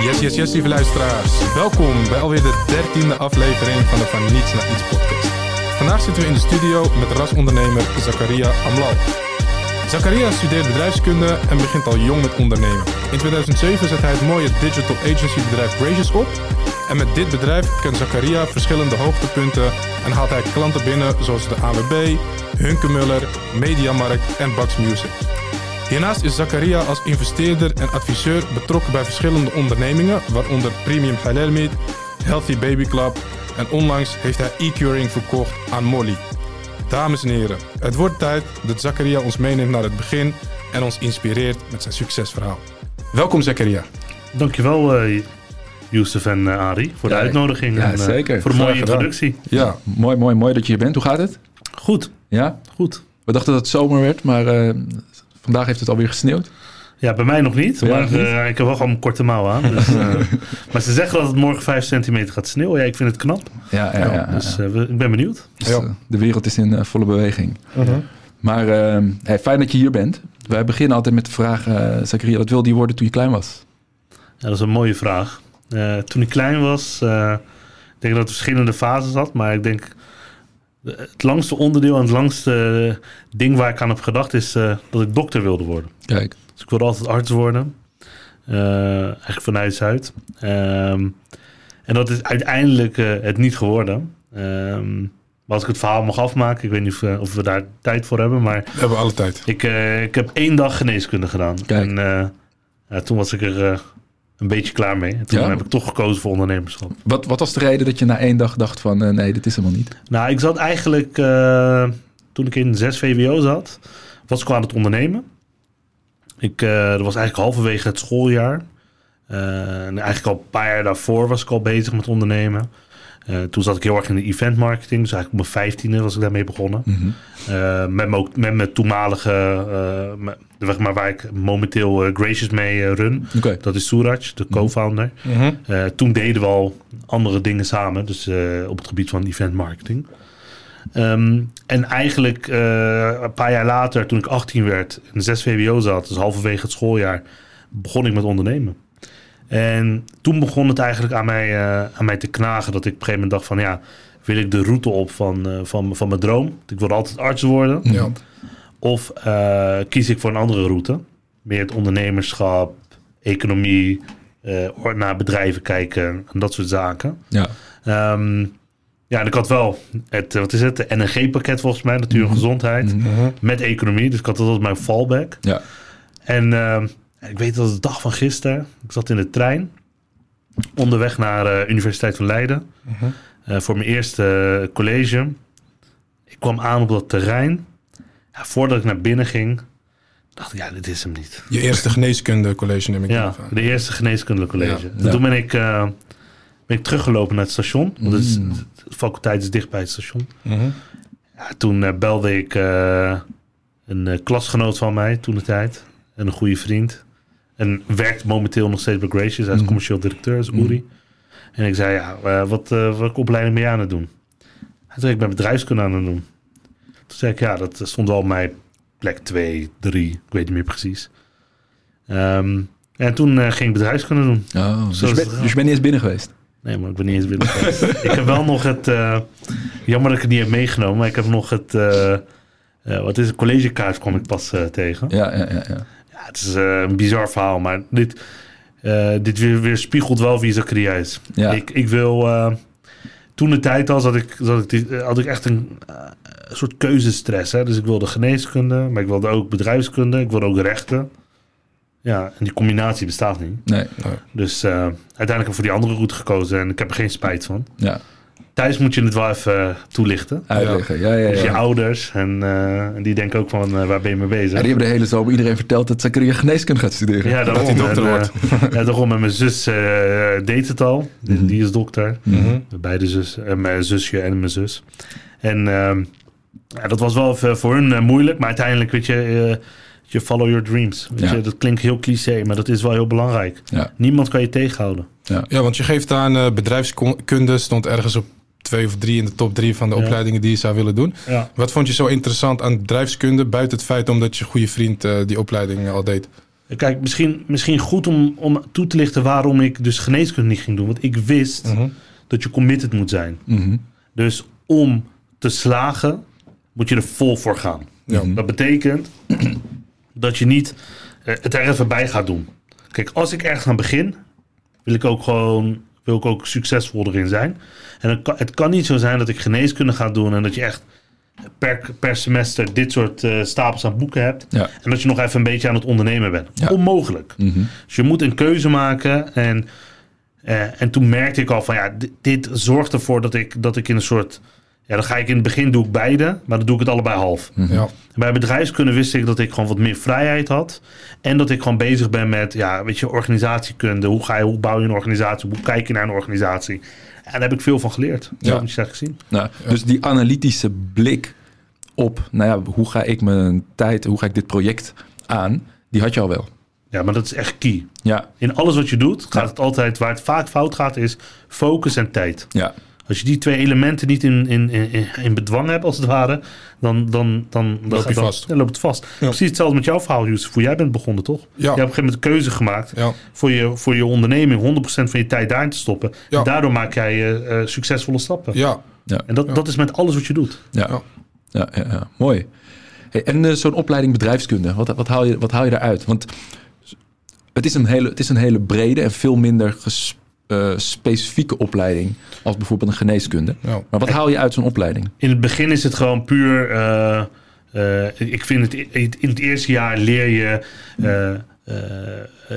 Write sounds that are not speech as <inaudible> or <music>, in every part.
Yes, yes, yes, lieve luisteraars. Welkom bij alweer de dertiende aflevering van de Van Niets naar Iets podcast. Vandaag zitten we in de studio met rasondernemer Zakaria Amlal. Zakaria studeert bedrijfskunde en begint al jong met ondernemen. In 2007 zet hij het mooie digital agency bedrijf Gracious op. En met dit bedrijf kent Zakaria verschillende hoogtepunten en haalt hij klanten binnen zoals de AWB, Hunkemuller, Mediamarkt en Bax Music. Hiernaast is Zakaria als investeerder en adviseur betrokken bij verschillende ondernemingen, waaronder Premium Halal Meat, Healthy Baby Club en onlangs heeft hij e-curing verkocht aan Molly. Dames en heren, het wordt tijd dat Zakaria ons meeneemt naar het begin en ons inspireert met zijn succesverhaal. Welkom Zakaria. Dankjewel, uh, Youssef en uh, Ari, voor de Ja, uitnodiging ja, en uh, zeker. voor de mooie introductie. Ja, mooi, mooi, mooi dat je hier bent. Hoe gaat het? Goed, Ja? goed. We dachten dat het zomer werd, maar eh, vandaag heeft het alweer gesneeuwd. Ja, bij mij nog niet, maar nog niet? eh, ik heb wel gewoon een korte mouw aan. Dus, <laughs> eh, maar ze zeggen dat het morgen 5 centimeter gaat sneeuwen. Ja, ik vind het knap. Ja, ja, ja. ja. Dus eh, we- ik ben benieuwd. Dus, de wereld is in volle beweging. Maar eh, hey, fijn dat je hier bent. Wij beginnen altijd met de vraag, Zakaria, wat wilde je worden toen je klein was? Ja, dat is een mooie vraag. Eh, toen ik klein was, eh, ik denk dat het verschillende fases had, maar ik denk de- het langste onderdeel en het langste ding waar ik aan heb gedacht is eh, dat ik dokter wilde worden. Kijk, Dus ik wilde altijd arts worden. Eh, eigenlijk vanuit Zuid. Ehm, en dat is uiteindelijk eh, het niet geworden. Ehm, maar als ik het verhaal mag afmaken, ik weet niet of, eh, of we daar tijd voor hebben, maar We hebben alle tijd. ik, eh, ik heb één dag geneeskunde gedaan. Kijk. En eh, ja, toen was ik er eh, een beetje klaar mee. En toen Ja? heb ik toch gekozen voor ondernemerschap. wat, wat was de reden dat je na één dag dacht van, eh, nee, dit is helemaal niet? Nou, ik zat eigenlijk, eh, toen ik in 6 VWO zat, was ik al aan het ondernemen. Ik, eh, dat was eigenlijk halverwege het schooljaar. En eigenlijk al een paar jaar daarvoor was ik al bezig met ondernemen. Eh, toen zat ik heel erg in de event marketing. Dus eigenlijk op mijn vijftiende was ik daarmee begonnen. Mhm. Eh, met, mijn, met mijn toenmalige, eh, met- zeg maar waar ik momenteel Gracious mee run. Dat is Suraj, de co-founder. Mhm. Toen deden we al andere dingen samen, dus op het gebied van event marketing. Ehm, en eigenlijk een paar jaar later, toen ik 18 werd, in 6 VWO zat, dus halverwege het schooljaar, begon ik met ondernemen. En toen begon het eigenlijk aan mij, eh, aan mij te knagen dat ik op een gegeven moment dacht van ja, wil ik de route op van, eh, van, van mijn droom? Ik wilde altijd arts worden. Ja. Of eh, kies ik voor een andere route? Meer het ondernemerschap, economie, naar bedrijven kijken en dat soort zaken. ja. Ehm, ja, en ik had wel het, wat is het, de NNG-pakket volgens mij, natuur en gezondheid, Mhm. met economie. Dus ik had dat als mijn fallback. Ja. En ik weet dat de dag van gisteren, ik zat in de trein, onderweg naar de Universiteit van Leiden, Mhm. eh, voor mijn eerste eh, college. Ik kwam aan op dat terrein. Ja, voordat ik naar binnen ging, dacht ik, ja, dit is hem niet. Je eerste geneeskunde college neem ik Ja, aan. de eerste geneeskundelijk college. Ja. En Ja. Toen ben ik, eh, ben ik teruggelopen naar het station. Want is- Mm. de faculteit is dicht bij het station. Mhm. Ja, toen eh, belde ik eh, een eh, klasgenoot van mij toen de tijd. En een goede vriend. En werkt momenteel nog steeds bij Gracious. Hij is Mhm. commercieel directeur, is Uri. En ik zei, ja, eh, wat, welke opleiding ben je aan het doen? Hij zei, ik ben bedrijfskunde aan het doen. Toen zei ik, ja, dat stond wel op mijn plek 2, 3. Ik weet niet meer precies. Ehm, en toen eh, ging ik bedrijfskunde doen. Oh, dus, je dus je bent niet eens binnen geweest? Nee, maar ik ben niet eens binnen geweest. <laughs> ik heb wel nog het... jammer dat ik het niet heb meegenomen, maar ik heb nog het... wat is het? Collegekaart kwam ik pas tegen. Ja, ja, ja. ja. Ja, het is eh, een bizar verhaal, maar dit, eh, dit weer, weer spiegelt wel wie Zakaria is. Ja. Ik, ik wil... eh, toen de tijd was, had ik, had ik, die- had ik echt een, een soort keuzestress. Hè? Dus ik wilde geneeskunde, maar ik wilde ook bedrijfskunde. Ik wilde ook rechten. Ja, en die combinatie bestaat niet. Nee, Dus eh, uiteindelijk heb ik voor die andere route gekozen en ik heb er geen spijt van. ja. Thuis moet je het wel even eh, toelichten. Uitleggen. Ja, ja, Dus je ja. ouders en, eh, en die denken ook van eh, waar ben je mee bezig? Ja, die hebben de hele zomer iedereen verteld dat Zakaria geneeskunde gaat studeren. Ja, daarom. hij dokter En, wordt. <laughs> ja, daarom. En mijn zus eh, deed het al. Die- Mhm. Die is dokter. Mhm. Beide zus, en mijn zusje en mijn zus. En ehm, ja, dat was wel even voor hun moeilijk. Maar uiteindelijk, weet je, eh, je follow your dreams. Weet Ja. je, dat klinkt heel cliché, maar dat is wel heel belangrijk. Ja. Niemand kan je tegenhouden. Ja, want je geeft aan eh, bedrijfskunde, stond ergens op twee of drie in de top drie van de Ja. opleidingen die je zou willen doen. Ja. Wat vond je zo interessant aan bedrijfskunde, buiten het feit omdat je goede vriend eh, die opleiding al deed? Kijk, misschien, misschien goed om, om toe te lichten waarom ik dus geneeskunde niet ging doen. Want ik wist Mhm. dat je committed moet zijn. Mhm. Dus om te slagen, moet je er vol voor gaan. Ja. Dat betekent <clears throat> dat je niet eh, het er even bij gaat doen. Kijk, als ik ergens aan begin, wil ik ook gewoon wil ik ook succesvol erin zijn. En het kan, het kan niet zo zijn dat ik geneeskunde ga doen en dat je echt per, per semester dit soort eh, stapels aan boeken hebt. Ja. En dat je nog even een beetje aan het ondernemen bent. Ja. Onmogelijk. Mhm. Dus je moet een keuze maken. En, eh, en toen merkte ik al van ja, dit, dit zorgt ervoor dat ik, dat ik in een soort. Ja, dan ga ik in het begin doe ik beide, maar dan doe ik het allebei half. Ja. Bij bedrijfskunde wist ik dat ik gewoon wat meer vrijheid had. En dat ik gewoon bezig ben met, ja, weet je, organisatiekunde. Hoe ga je, hoe bouw je een organisatie? Hoe kijk je naar een organisatie? En daar heb ik veel van geleerd. Ja. Dat moet je gezien. Nou, Dus die analytische blik op, nou ja, hoe ga ik mijn tijd, hoe ga ik dit project aan, die had je al wel. Ja, maar dat is echt key. Ja, In alles wat je doet, gaat Ja. het altijd, waar het vaak fout gaat, is focus en tijd. ja, Als je die twee elementen niet in, in, in, in bedwang hebt, als het ware, dan, dan, dan, dan Loop je vast. Dan loopt het vast. Precies hetzelfde met jouw verhaal, Yusuf. Hoe jij bent begonnen, toch? Je hebt op een gegeven moment een keuze gemaakt Ja. voor, je, voor je onderneming 100% van je tijd daarin te stoppen. Ja. En daardoor maak jij eh, eh, succesvolle stappen. Ja. En dat, Ja. dat is met alles wat je doet. ja. Ja. ja, ja, ja. mooi. Hey, en eh, zo'n opleiding bedrijfskunde, wat, wat, haal je, wat haal je daaruit? Want het is een hele, het is een hele brede en veel minder ges- eh, specifieke opleiding als bijvoorbeeld een geneeskunde. Ja. Maar wat haal je uit zo'n opleiding? In het begin is het gewoon puur. eh, eh, ik vind het in het eerste jaar leer je. eh, eh,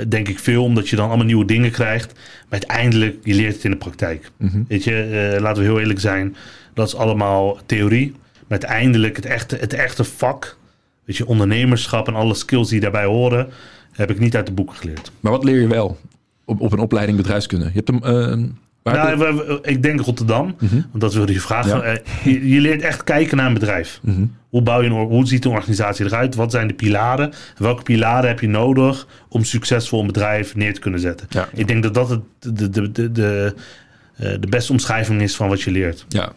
denk ik veel, omdat je dan allemaal nieuwe dingen krijgt. Maar uiteindelijk, je leert het in de praktijk. Mhm. Weet je, eh, laten we heel eerlijk zijn. Dat is allemaal theorie. Maar uiteindelijk, het echte, het echte vak. Weet je, ondernemerschap en alle skills die daarbij horen. Heb ik niet uit de boeken geleerd. Maar wat leer je wel op, op een opleiding bedrijfskunde? Je hebt hem. eh, waar Nou, we- we- ik denk Rotterdam, Mhm. want dat wilde je vragen. Ja. Eh, je, je leert echt kijken naar een bedrijf. Mhm. Hoe, bouw je een, hoe ziet een organisatie eruit? Wat zijn de pilaren? En welke pilaren heb je nodig om succesvol een bedrijf neer te kunnen zetten? Ja. Ik denk dat dat het, de, de, de, de, eh, de beste omschrijving is van wat je leert. Ja.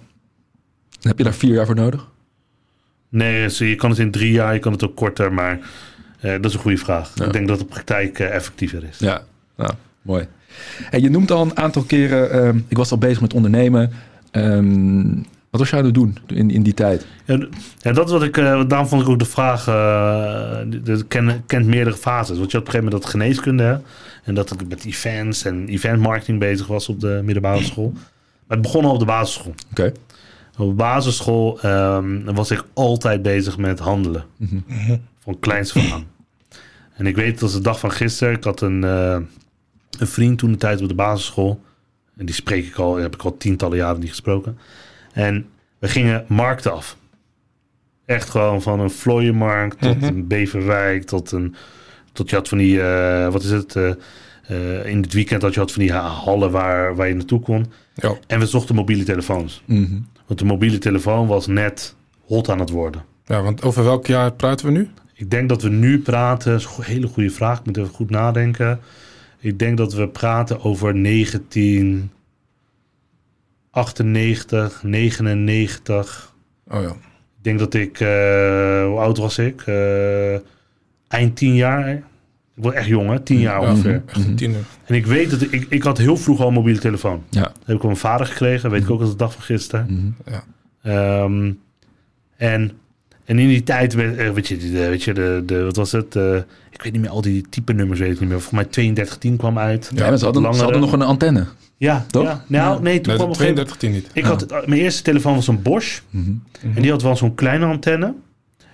Heb je daar vier jaar voor nodig? Nee, dus je kan het in drie jaar, je kan het ook korter, maar eh, dat is een goede vraag. Ja. Ik denk dat de praktijk eh, effectiever is. Ja, nou, mooi. En je noemt al een aantal keren, ehm, ik was al bezig met ondernemen. Ehm, wat was je aan het doen in, in die tijd? Ja, dat is wat ik. eh, daarom vond ik ook de vraag. eh de- de- ken, kent meerdere fases. Want je had op een gegeven moment dat geneeskunde. hè, En dat ik met events en event marketing bezig was op de middelbare school. Maar het begon al op de basisschool. Oké. Op de basisschool ehm, was ik altijd bezig met handelen. Mhm. Van kleins van aan. En ik weet, was de dag van gisteren. Ik had een, eh, een vriend toen de tijd op de basisschool. En die spreek ik al, heb ik al tientallen jaren niet gesproken. En we gingen markten af. Echt gewoon van een vlooienmarkt tot Mhm. een Beverwijk, tot een... Tot je had van die, eh, wat is het... eh, eh, in het weekend had je had van die hallen waar, waar je naartoe kon. Ja. En we zochten mobiele telefoons. Mhm. Want de mobiele telefoon was net hot aan het worden. ja, want over welk jaar praten we nu? Ik denk dat we nu praten, is een hele goede vraag, ik moet even goed nadenken. Ik denk dat we praten over 1998, 99. Oh ja. Ik denk dat ik, eh, hoe oud was ik? Eh, eind tien jaar. Ik word echt jong, hè? Tien jaar Ja, ongeveer. Echt een tiener. En ik weet dat ik, ik had heel vroeg al een mobiele telefoon. Ja. Dat heb ik van mijn vader gekregen, weet ik ook als de dag van gisteren. Mhm. Ja. Ehm, en, en in die tijd, werd, eh, weet je, de, weet je de, de, wat was het? Eh, ik weet niet meer, al die type nummers weet ik niet meer. Volgens mij 3210 kwam uit. Ja, ze, hadden, ze hadden nog een antenne. Ja, Toch? Ja. Nou, nee, toen Nee, kwam op een gegeven moment... 32 niet. Ik had het, mijn eerste telefoon was een Bosch. Mhm. En die had wel zo'n kleine antenne.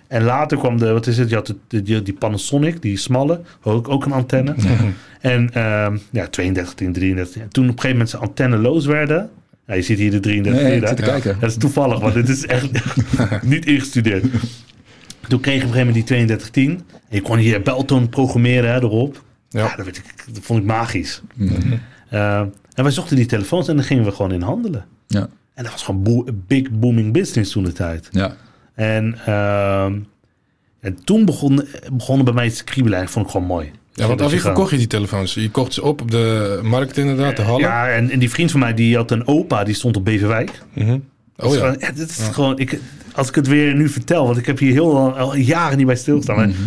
En later kwam de, wat is het? Je had de, die Panasonic, die smalle, ook, ook een antenne. <laughs> En ehm, ja, 32, 33. En toen op een gegeven moment ze antenneloos werden. Ja, je ziet hier de 33. Nee, ik. Dat is toevallig, want dit is echt <laughs> niet ingestudeerd. Toen kreeg ik op een gegeven moment die 3210. En je kon hier beltoon programmeren hè, erop. Ja, Ja. dat, werd ik, dat vond ik magisch. Mhm. Eh, en wij zochten die telefoons en dan gingen we gewoon in handelen. Ja. En dat was gewoon een big booming business toen de tijd. Ja. En, ehm, en toen begon, begonnen bij mij iets te kriebelen. En dat vond ik gewoon mooi. Ja, want aan wie verkocht je die telefoons? Je kocht ze op op de markt inderdaad, de hallen. Ja, en, en die vriend van mij, die had een opa, die stond op Beverwijk. Mhm. Oh ja. Het is gewoon, ik, als ik het weer nu vertel, want ik heb hier heel al, jaren niet bij stilgestaan. Mhm.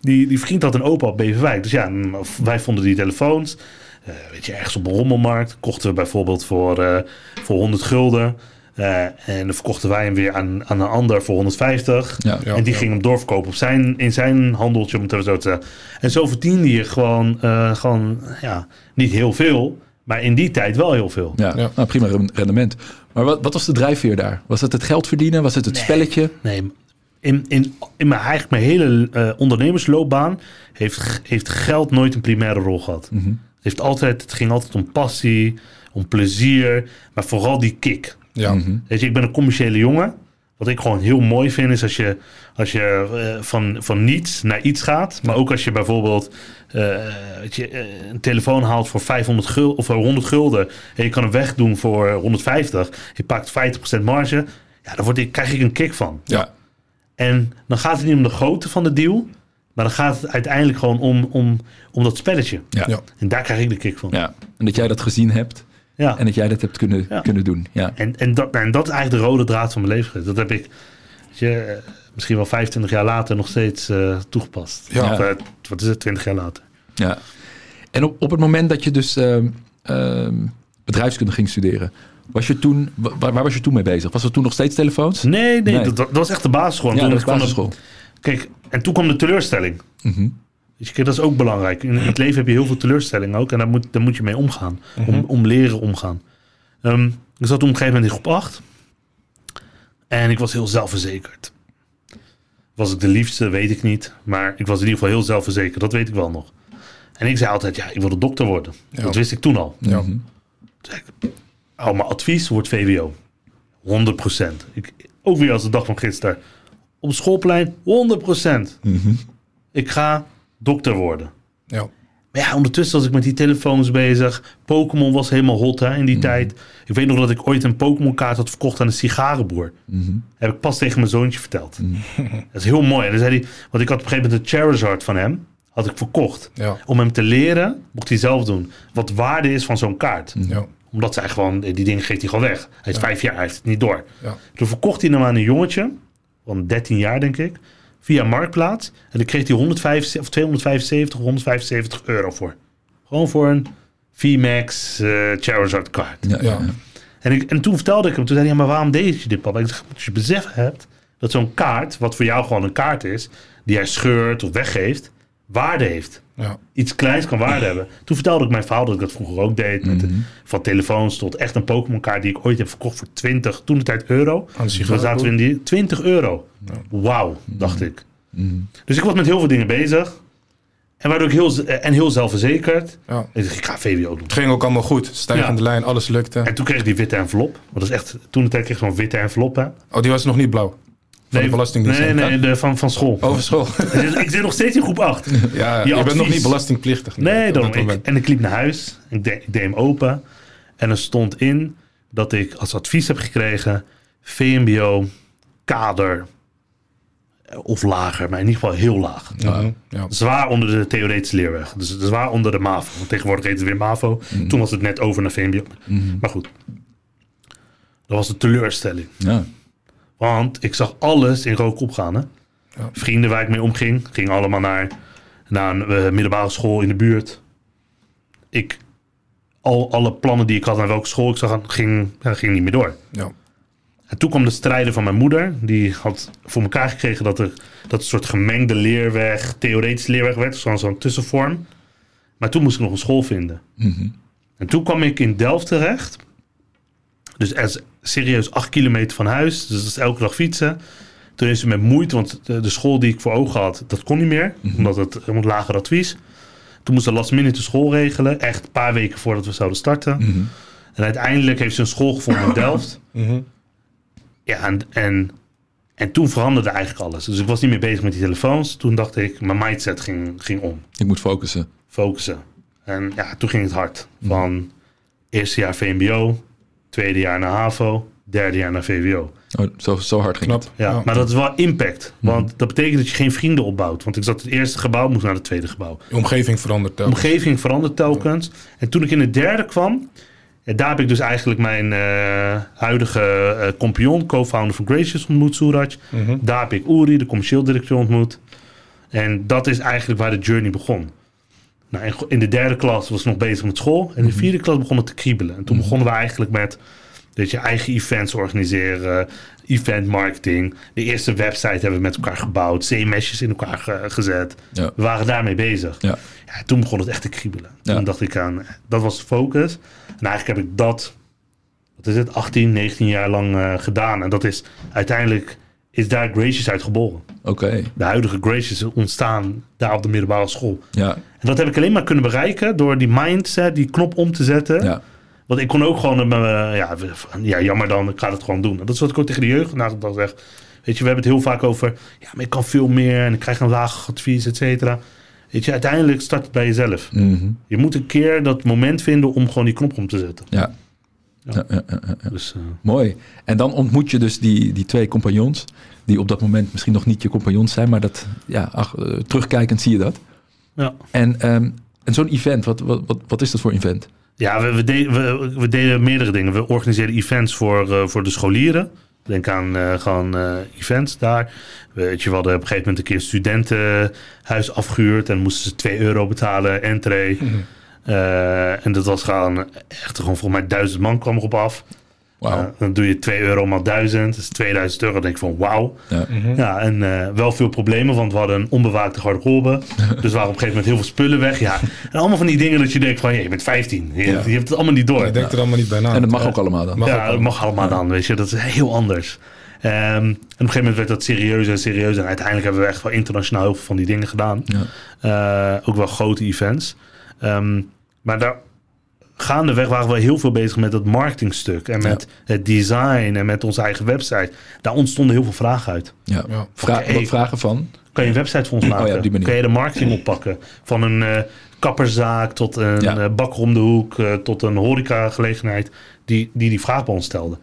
die, die vriend had een opa op Beverwijk. Dus ja, mm, wij vonden die telefoons. eh, weet je, ergens op een rommelmarkt. Kochten we bijvoorbeeld voor, eh, voor 100 gulden. Eh, en dan verkochten wij hem weer aan, aan een ander voor 150. Ja. Ja. en die ging hem doorverkopen op zijn, in zijn handeltje, om het even zo te zeggen. En zo verdiende je gewoon, eh, gewoon ja, niet heel veel. Maar in die tijd wel heel veel. Ja, Ja. Nou, prima ren- rendement. Maar wat, wat was de drijfveer daar? Was het het geld verdienen? Was het het spelletje? Nee, in, in, in mijn, eigenlijk mijn hele eh, ondernemersloopbaan heeft, heeft geld nooit een primaire rol gehad. Mhm. Het, heeft altijd, het ging altijd om passie, om plezier, maar vooral die kick. Ja. Mhm. Weet je, ik ben een commerciële jongen. Wat ik gewoon heel mooi vind is als je, als je eh, van, van niets naar iets gaat. Maar ook als je bijvoorbeeld eh, weet je, eh, een telefoon haalt voor 500 gulden of voor 100 gulden. En je kan hem wegdoen voor 150. Je pakt 50% marge. Ja, daar word ik, krijg ik een kick van. Ja. En dan gaat het niet om de grootte van de deal. Maar dan gaat het uiteindelijk gewoon om, om, om dat spelletje. Ja. Ja. En daar krijg ik de kick van. Ja. En dat jij dat gezien hebt Ja. en dat jij dat hebt kunnen, Ja. kunnen doen. Ja. En, en, dat, en dat is eigenlijk de rode draad van mijn leven geweest. Dat heb ik je, eh, misschien wel 25 jaar later nog steeds eh, toegepast. Ja. Of, eh, wat is het, 20 jaar later. ja. En op, op het moment dat je dus ehm, ehm, bedrijfskunde ging studeren, was je toen, wa- waar, waar was je toen mee bezig? Was er toen nog steeds telefoons? Nee, nee, Nee. Dat, dat was echt de basisschool. En ja, toen dat was kwam de- basisschool. kijk, en toen kwam de teleurstelling. Mhm. Dus kijk, dat is ook belangrijk. In het leven heb je heel veel teleurstellingen ook. En daar moet, daar moet je mee omgaan. om, om leren omgaan. Ehm, ik zat toen op een gegeven moment in groep 8. En ik was heel zelfverzekerd. Was ik de liefste, weet ik niet. Maar ik was in ieder geval heel zelfverzekerd. Dat weet ik wel nog. En ik zei altijd, ja, ik wil de dokter worden. Ja. Dat wist ik toen al. Ja. Mhm. Toen zei ik, oh, mijn advies wordt VWO. 100%. Ik, ook weer als de dag van gisteren. Op het schoolplein, 100%. Mhm. Ik ga dokter worden. Ja. Maar ja, ondertussen was ik met die telefoons bezig. Pokémon was helemaal hot hè, in die tijd. Ik weet nog dat ik ooit een Pokémon kaart had verkocht aan een sigarenboer. Mhm. Heb ik pas tegen mijn zoontje verteld. <laughs> Dat is heel mooi. En dan zei hij, want ik had op een gegeven moment een Charizard van hem. Had ik verkocht. Ja. Om hem te leren, mocht hij zelf doen. Wat waarde is van zo'n kaart. Ja. Omdat zij gewoon, die dingen geeft hij gewoon weg. Hij is vijf jaar, hij heeft het niet door. Ja. Toen verkocht hij hem aan een jongetje. Van 13 jaar denk ik. Via Marktplaats. En dan kreeg hij 175, of 275, 175 euro voor. Gewoon voor een VMAX eh Charizard kaart. Ja, Ja. En, ik, en toen vertelde ik hem, toen zei hij, ja, maar waarom deed je dit papa? Ik zeg, als je besef hebt dat zo'n kaart, wat voor jou gewoon een kaart is, die hij scheurt of weggeeft, waarde heeft. Ja. Iets kleins kan waarde hebben. Toen vertelde ik mijn verhaal dat ik dat vroeger ook deed. Met de- van telefoons tot echt een Pokémon kaart die ik ooit heb verkocht voor 20, toen de tijd euro. Dan zaten we in die 20 euro. Wauw, dacht ik. Dus ik was met heel veel dingen bezig. En waardoor ik heel, z- en heel zelfverzekerd. Ja. Ik dacht, ik ga VWO doen. Het ging ook allemaal goed. Stijgende Ja. lijn, alles lukte. En toen kreeg ik die witte envelop. Want dat is echt, toen de tijd kreeg ik zo'n witte envelop. Hè. Oh, die was nog niet blauw. Van de Belastingdienst. Nee, nee, de, van, van school. Over school. Dus ik zit nog steeds in groep 8. <laughs> ja, Je je bent nog niet belastingplichtig. Nee, Ik, moment. en ik liep naar huis. Ik, deed- ik deed hem open. En er stond in dat ik als advies heb gekregen... VMBO, kader eh, of lager. Maar in ieder geval heel laag. Mhm, ja. Zwaar onder de theoretische leerweg. Dus zwaar onder de MAVO. Want tegenwoordig heet het weer MAVO. Toen was het net over naar VMBO. Maar goed. Dat was een teleurstelling. Ja. Want ik zag alles in rook opgaan. Hè? Ja. Vrienden waar ik mee omging, gingen allemaal naar, naar een eh, middelbare school in de buurt. Ik, al, alle plannen die ik had naar welke school ik zag, ging, ja, ging niet meer door. Ja. En toen kwam de strijden van mijn moeder. Die had voor elkaar gekregen dat er dat een soort gemengde leerweg, theoretische leerweg werd. Zo'n zo'n tussenvorm. Maar toen moest ik nog een school vinden. En toen kwam ik in Delft terecht. Dus serieus acht kilometer van huis. Dus dat is elke dag fietsen. Toen is ze met moeite, want de, school die ik voor ogen had, dat kon niet meer. Omdat het een lager advies. Toen moest ze last minute de school regelen. Echt een paar weken voordat we zouden starten. En uiteindelijk heeft ze een school gevonden in <laughs> Delft. Mhm. Ja, en, en, en toen veranderde eigenlijk alles. Dus ik was niet meer bezig met die telefoons. Toen dacht ik, mijn mindset ging, ging om. Ik moet focussen. Focussen. En ja, toen ging het hard. Van eerste jaar VMBO, tweede jaar naar HAVO, derde jaar naar VWO. Oh, zo, zo hard ging Knap. het. Ja, maar dat is wel impact. Want dat betekent dat je geen vrienden opbouwt. Want ik zat in het eerste gebouw, moest naar het tweede gebouw. Je omgeving verandert De telkens. omgeving verandert telkens. En toen ik in het derde kwam, ja, daar heb ik dus eigenlijk mijn eh, huidige eh compagnon, co-founder van Gracious ontmoet, Suraj. Mhm. Daar heb ik Uri, de commercieel directeur, ontmoet. En dat is eigenlijk waar de journey begon. Nou, in- de derde klas was ik nog bezig met school. En in de vierde klas begon het te kriebelen. En toen begonnen we eigenlijk met dat je eigen events organiseren, event marketing. De eerste website hebben we met elkaar gebouwd, CMS'jes in elkaar ge- gezet. Ja. We waren daarmee bezig. Ja. Ja, toen begon het echt te kriebelen. Toen Ja. dacht ik aan, dat was de focus. En eigenlijk heb ik dat, wat is het, 18, 19 jaar lang eh, gedaan. En dat is uiteindelijk, is daar Gracious uit geboren. Oké, De huidige Gracious ontstaan daar op de middelbare school. ja, En dat heb ik alleen maar kunnen bereiken door die mindset, die knop om te zetten. ja, Want ik kon ook gewoon, eh, ja, van, ja, jammer dan, ik ga het gewoon doen. En dat is wat ik ook tegen de jeugd dan zeg. Weet je, we hebben het heel vaak over, ja, maar ik kan veel meer en ik krijg een laag advies, et cetera. Weet je, uiteindelijk start het bij jezelf. mhm, Je moet een keer dat moment vinden om gewoon die knop om te zetten. ja. Ja. Ja, ja. Dus eh, Mooi. En dan ontmoet je dus die, die twee compagnons, die op dat moment misschien nog niet je compagnons zijn, maar dat, ja, ach, eh, terugkijkend zie je dat. ja. En, ehm, en zo'n event, wat, wat, wat, wat is dat voor event? Ja, we, we, deden, we, we deden meerdere dingen. We organiseerden events voor, eh, voor de scholieren. Denk aan gewoon eh, events daar. Weet je, we hadden op een gegeven moment een keer een studentenhuis afgehuurd. En moesten ze 2 euro betalen, entree. Eh, en dat was gewoon echt gewoon volgens mij duizend man kwam erop af. Wauw. Eh, dan doe je 2 euro maal 1000, dat is 2000 euro. Dan denk ik van wauw. Ja. Ja, en eh, wel veel problemen, want we hadden een onbewaakte garderobe. <laughs> dus waren op een gegeven moment heel veel spullen weg. Ja, en allemaal van die dingen dat je denkt van, je bent 15. Je, Ja. je hebt het allemaal niet door. Je denkt er allemaal niet bij na. En dat mag ook allemaal dan. Mag ja, dat allemaal. mag allemaal dan, weet je. Dat is heel anders. Ehm, en op een gegeven moment werd dat serieuzer en serieuzer. En uiteindelijk hebben we echt wel internationaal heel veel van die dingen gedaan. Ja. Eh, ook wel grote events. Ehm, maar daar gaandeweg waren we heel veel bezig met dat marketingstuk. En met het design en met onze eigen website. Daar ontstonden heel veel vragen uit. Ja. Ja. Vra- wat vragen van? Kan je een website voor ons maken? Oh ja, op die manier. Kan je de marketing oppakken? Van een eh, kapperszaak tot een Ja. eh, bakker om de hoek, eh, tot een horecagelegenheid die, die die vraag bij ons stelde.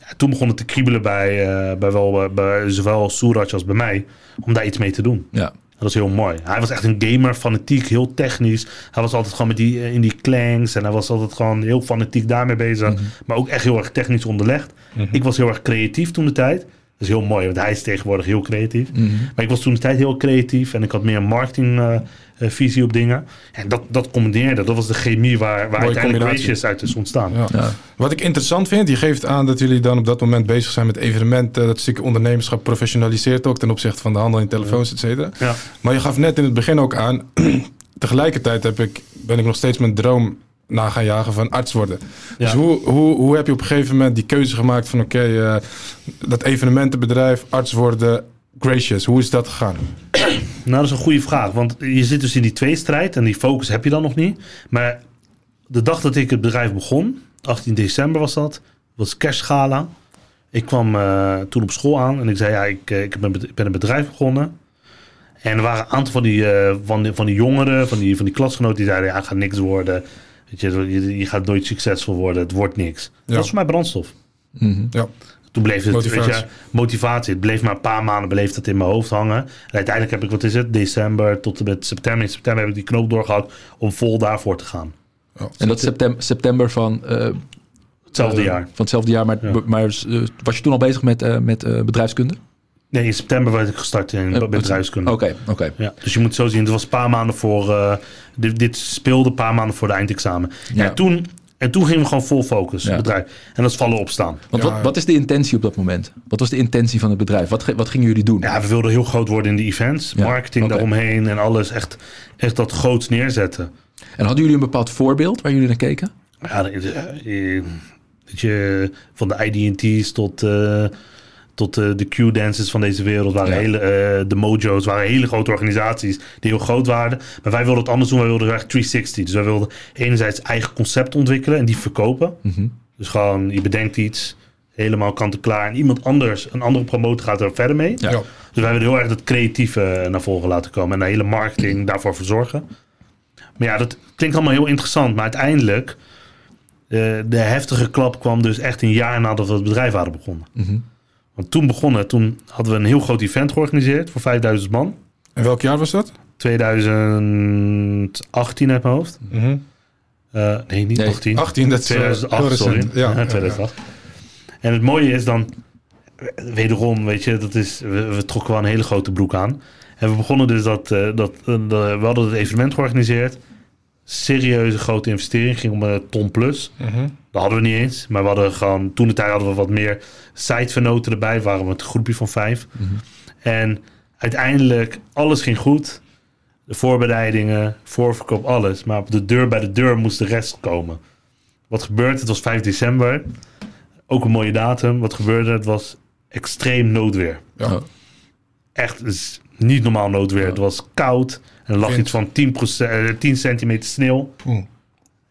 Ja, toen begon het te kriebelen bij, eh, bij, wel, bij zowel Soeraj als bij mij om daar iets mee te doen. Ja. Dat was heel mooi. Hij was echt een gamer, fanatiek, heel technisch. Hij was altijd gewoon met die, eh, in die clanks en hij was altijd gewoon heel fanatiek daarmee bezig. Mhm. Maar ook echt heel erg technisch onderlegd. Ik was heel erg creatief toen de tijd. Dat is heel mooi, want hij is tegenwoordig heel creatief. Mhm. Maar ik was toen de tijd heel creatief en ik had meer een marketingvisie op dingen. En dat, dat combineerde, dat was de chemie waar, waar uiteindelijk. Gracious uit is ontstaan. Ja. Ja. Wat ik interessant vind, je geeft aan dat jullie dan op dat moment bezig zijn met evenementen. Dat stukje ondernemerschap professionaliseert ook ten opzichte van de handel in telefoons, et cetera. Ja. Maar je gaf net in het begin ook aan, <clears throat> tegelijkertijd heb ik, ben ik nog steeds mijn droom na gaan jagen van arts worden. Dus hoe, hoe, hoe heb je op een gegeven moment die keuze gemaakt van oké, eh, dat evenementenbedrijf, arts worden, gracious, hoe is dat gegaan? Nou, dat is een goede vraag. Want je zit dus in die tweestrijd en die focus heb je dan nog niet. Maar de dag dat ik het bedrijf begon, 18 december was dat, was kerstgala. Ik kwam eh, toen op school aan en ik zei, ja, ik, eh, ik, ben, ik ben een bedrijf begonnen. En er waren een aantal van die, van die, van die jongeren, van die, van die klasgenoten, die zeiden, ja, het gaat niks worden. Weet je, je, je gaat nooit succesvol worden, het wordt niks. Ja. Dat was voor mij brandstof. Mhm. Ja, Toen bleef het, Motivatie. Weet je, motivatie. Het bleef maar een paar maanden bleef dat in mijn hoofd hangen. En uiteindelijk heb ik, wat is het, december tot en met september. In september heb ik die knoop doorgehad om vol daarvoor te gaan. En dat is september, september van, eh, Hetzelfde eh, jaar. van hetzelfde jaar. Maar, Ja. maar eh, was je toen al bezig met, eh, met eh, bedrijfskunde? Nee, in september werd ik gestart in Eh, bedrijfskunde. Oké, oké. Ja, dus je moet zo zien, het was een paar maanden voor... eh, dit, dit speelde een paar maanden voor de eindexamen. Ja. En, toen, en toen gingen we gewoon vol focus, Ja. bedrijf. En dat is vallen opstaan. Want Ja, wat, wat is de intentie op dat moment? Wat was de intentie van het bedrijf? Wat, wat gingen jullie doen? Ja, we wilden heel groot worden in de events. Ja, Marketing oké. daaromheen en alles. Echt, echt dat groots neerzetten. En hadden jullie een bepaald voorbeeld waar jullie naar keken? Ja, de- eh, weet je, van de IDT's tot, eh, tot eh, de Q-dances van deze wereld. Waren Ja. hele, eh, de Mojo's waren hele grote organisaties die heel groot waren. Maar wij wilden het anders doen. Wij wilden echt 360. Dus wij wilden enerzijds eigen concept ontwikkelen en die verkopen. Mhm. Dus gewoon, je bedenkt iets, helemaal kant-en-klaar. En iemand anders, een andere promotor gaat er verder mee. Ja. Dus wij willen heel erg het creatieve naar voren laten komen. En de hele marketing daarvoor verzorgen. Maar ja, dat klinkt allemaal heel interessant. Maar uiteindelijk, eh, de heftige klap kwam dus echt een jaar nadat we het bedrijf hadden begonnen. Mhm. Want toen begonnen, toen hadden we een heel groot event georganiseerd voor 5000 man. En welk jaar was dat? 2018 uit mijn hoofd. Eh, nee, niet Nee, 18. 18, dat is eh, 2008, heel sorry. Ja, Ja, ja, 2008. En het mooie is dan, wederom, weet je, dat is, we, we trokken wel een hele grote broek aan. En we begonnen dus dat, eh, dat, eh, dat- we hadden het evenement georganiseerd. Serieuze grote investering, ging om een ton plus. Mhm. Dat hadden we niet eens. Maar we hadden gewoon, toen de tijd hadden we wat meer sitevernoten erbij. Waren we met een groepje van vijf. En uiteindelijk, alles ging goed. De voorbereidingen, voorverkoop, alles. Maar op de deur bij de deur moest de rest komen. Wat gebeurde? Het was 5 december. Ook een mooie datum. Wat gebeurde? Het was extreem noodweer. Ja. Echt niet normaal noodweer. Het was koud. En er lag iets van 10, eh, 10 centimeter sneeuw. Oeh.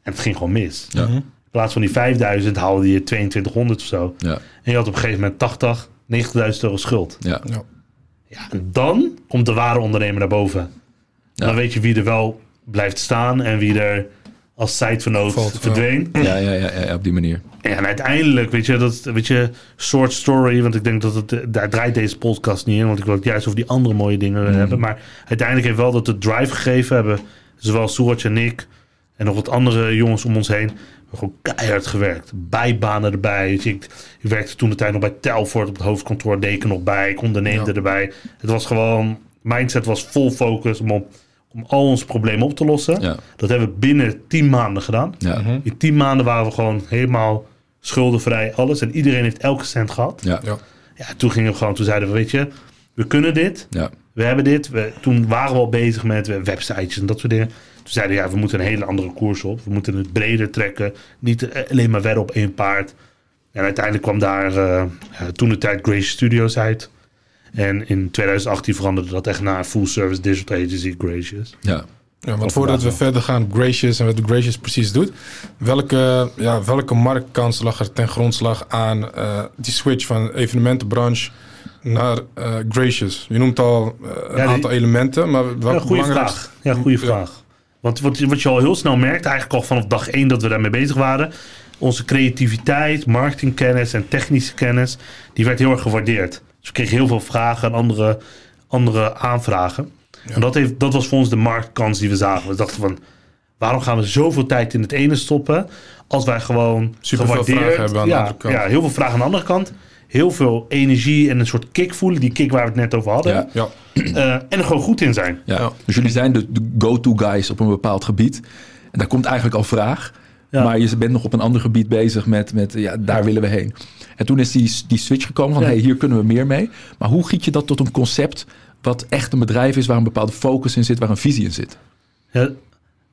En het ging gewoon mis. Ja. Mhm. In plaats van die 5000 haalde je 2200 of zo. Ja, En je had op een gegeven moment 80, 90.000 euro schuld. ja. Ja. Ja, en dan komt de ware ondernemer naar boven. Dan weet je wie er wel blijft staan en wie er als ja. verdween. Ja, ja, ja, ja, ja, op die manier. En uiteindelijk, weet je, dat weet je, short story, want ik denk dat het, daar draait deze podcast niet in, want ik wil het juist over die andere mooie dingen hebben. Maar uiteindelijk heeft wel dat de drive gegeven hebben, zowel Suraj en ik en nog wat andere jongens om ons heen, gewoon keihard gewerkt. Bijbanen erbij. Ik, ik werkte toen de tijd nog bij Telfort op het hoofdkantoor, deed ik er nog bij, ik onderneemde Ja. erbij. Het was gewoon, mindset was vol focus om, op, om al onze problemen op te lossen. Ja, Dat hebben we binnen tien maanden gedaan. ja, Mhm. In tien maanden waren we gewoon helemaal schuldenvrij, alles. En iedereen heeft elke cent gehad. ja, Ja. Ja, toen gingen we gewoon, toen zeiden we, weet je, we kunnen dit. ja. We hebben dit. We, toen waren we al bezig met websitejes en dat soort dingen. Toen zeiden we, ja, we moeten een hele andere koers op. We moeten het breder trekken. Niet alleen maar wedden op één paard. En uiteindelijk kwam daar eh, toen de tijd Grace Studios uit. En in 2018 veranderde dat echt naar Full Service Digital Agency Gracious. ja. Ja, want voordat we verder gaan, Gracious en wat de Gracious precies doet, welke, ja, welke marktkans lag er ten grondslag aan eh, die switch van evenementenbranche naar eh, Gracious? Je noemt al eh, een Ja, die- aantal elementen, maar Ja, welke goede belangrijkste? vraag. Ja, goede Ja. vraag. Want wat, wat je al heel snel merkt, eigenlijk al vanaf dag één dat we daarmee bezig waren, onze creativiteit, marketingkennis en technische kennis, die werd heel erg gewaardeerd. Dus we kregen heel veel vragen en andere, andere aanvragen. En dat, heeft, dat was voor ons de marktkans die we zagen. We dachten van, waarom gaan we zoveel tijd in het ene stoppen, als wij gewoon Superveel gewaardeerd- vragen hebben aan de ja, andere kant. Ja, heel veel vragen aan de andere kant. Heel veel energie en een soort kick voelen. Die kick waar we het net over hadden. Ja. Ja, Eh, en er gewoon goed in zijn. Ja. Ja. Dus jullie zijn de, de go-to guys op een bepaald gebied. En daar komt eigenlijk al vraag. Ja. Maar je bent nog op een ander gebied bezig met, met ja, daar willen we heen. En toen is die, die switch gekomen van, Ja. hey, hier kunnen we meer mee. Maar hoe giet je dat tot een concept wat echt een bedrijf is, waar een bepaalde focus in zit, waar een visie in zit? Ja,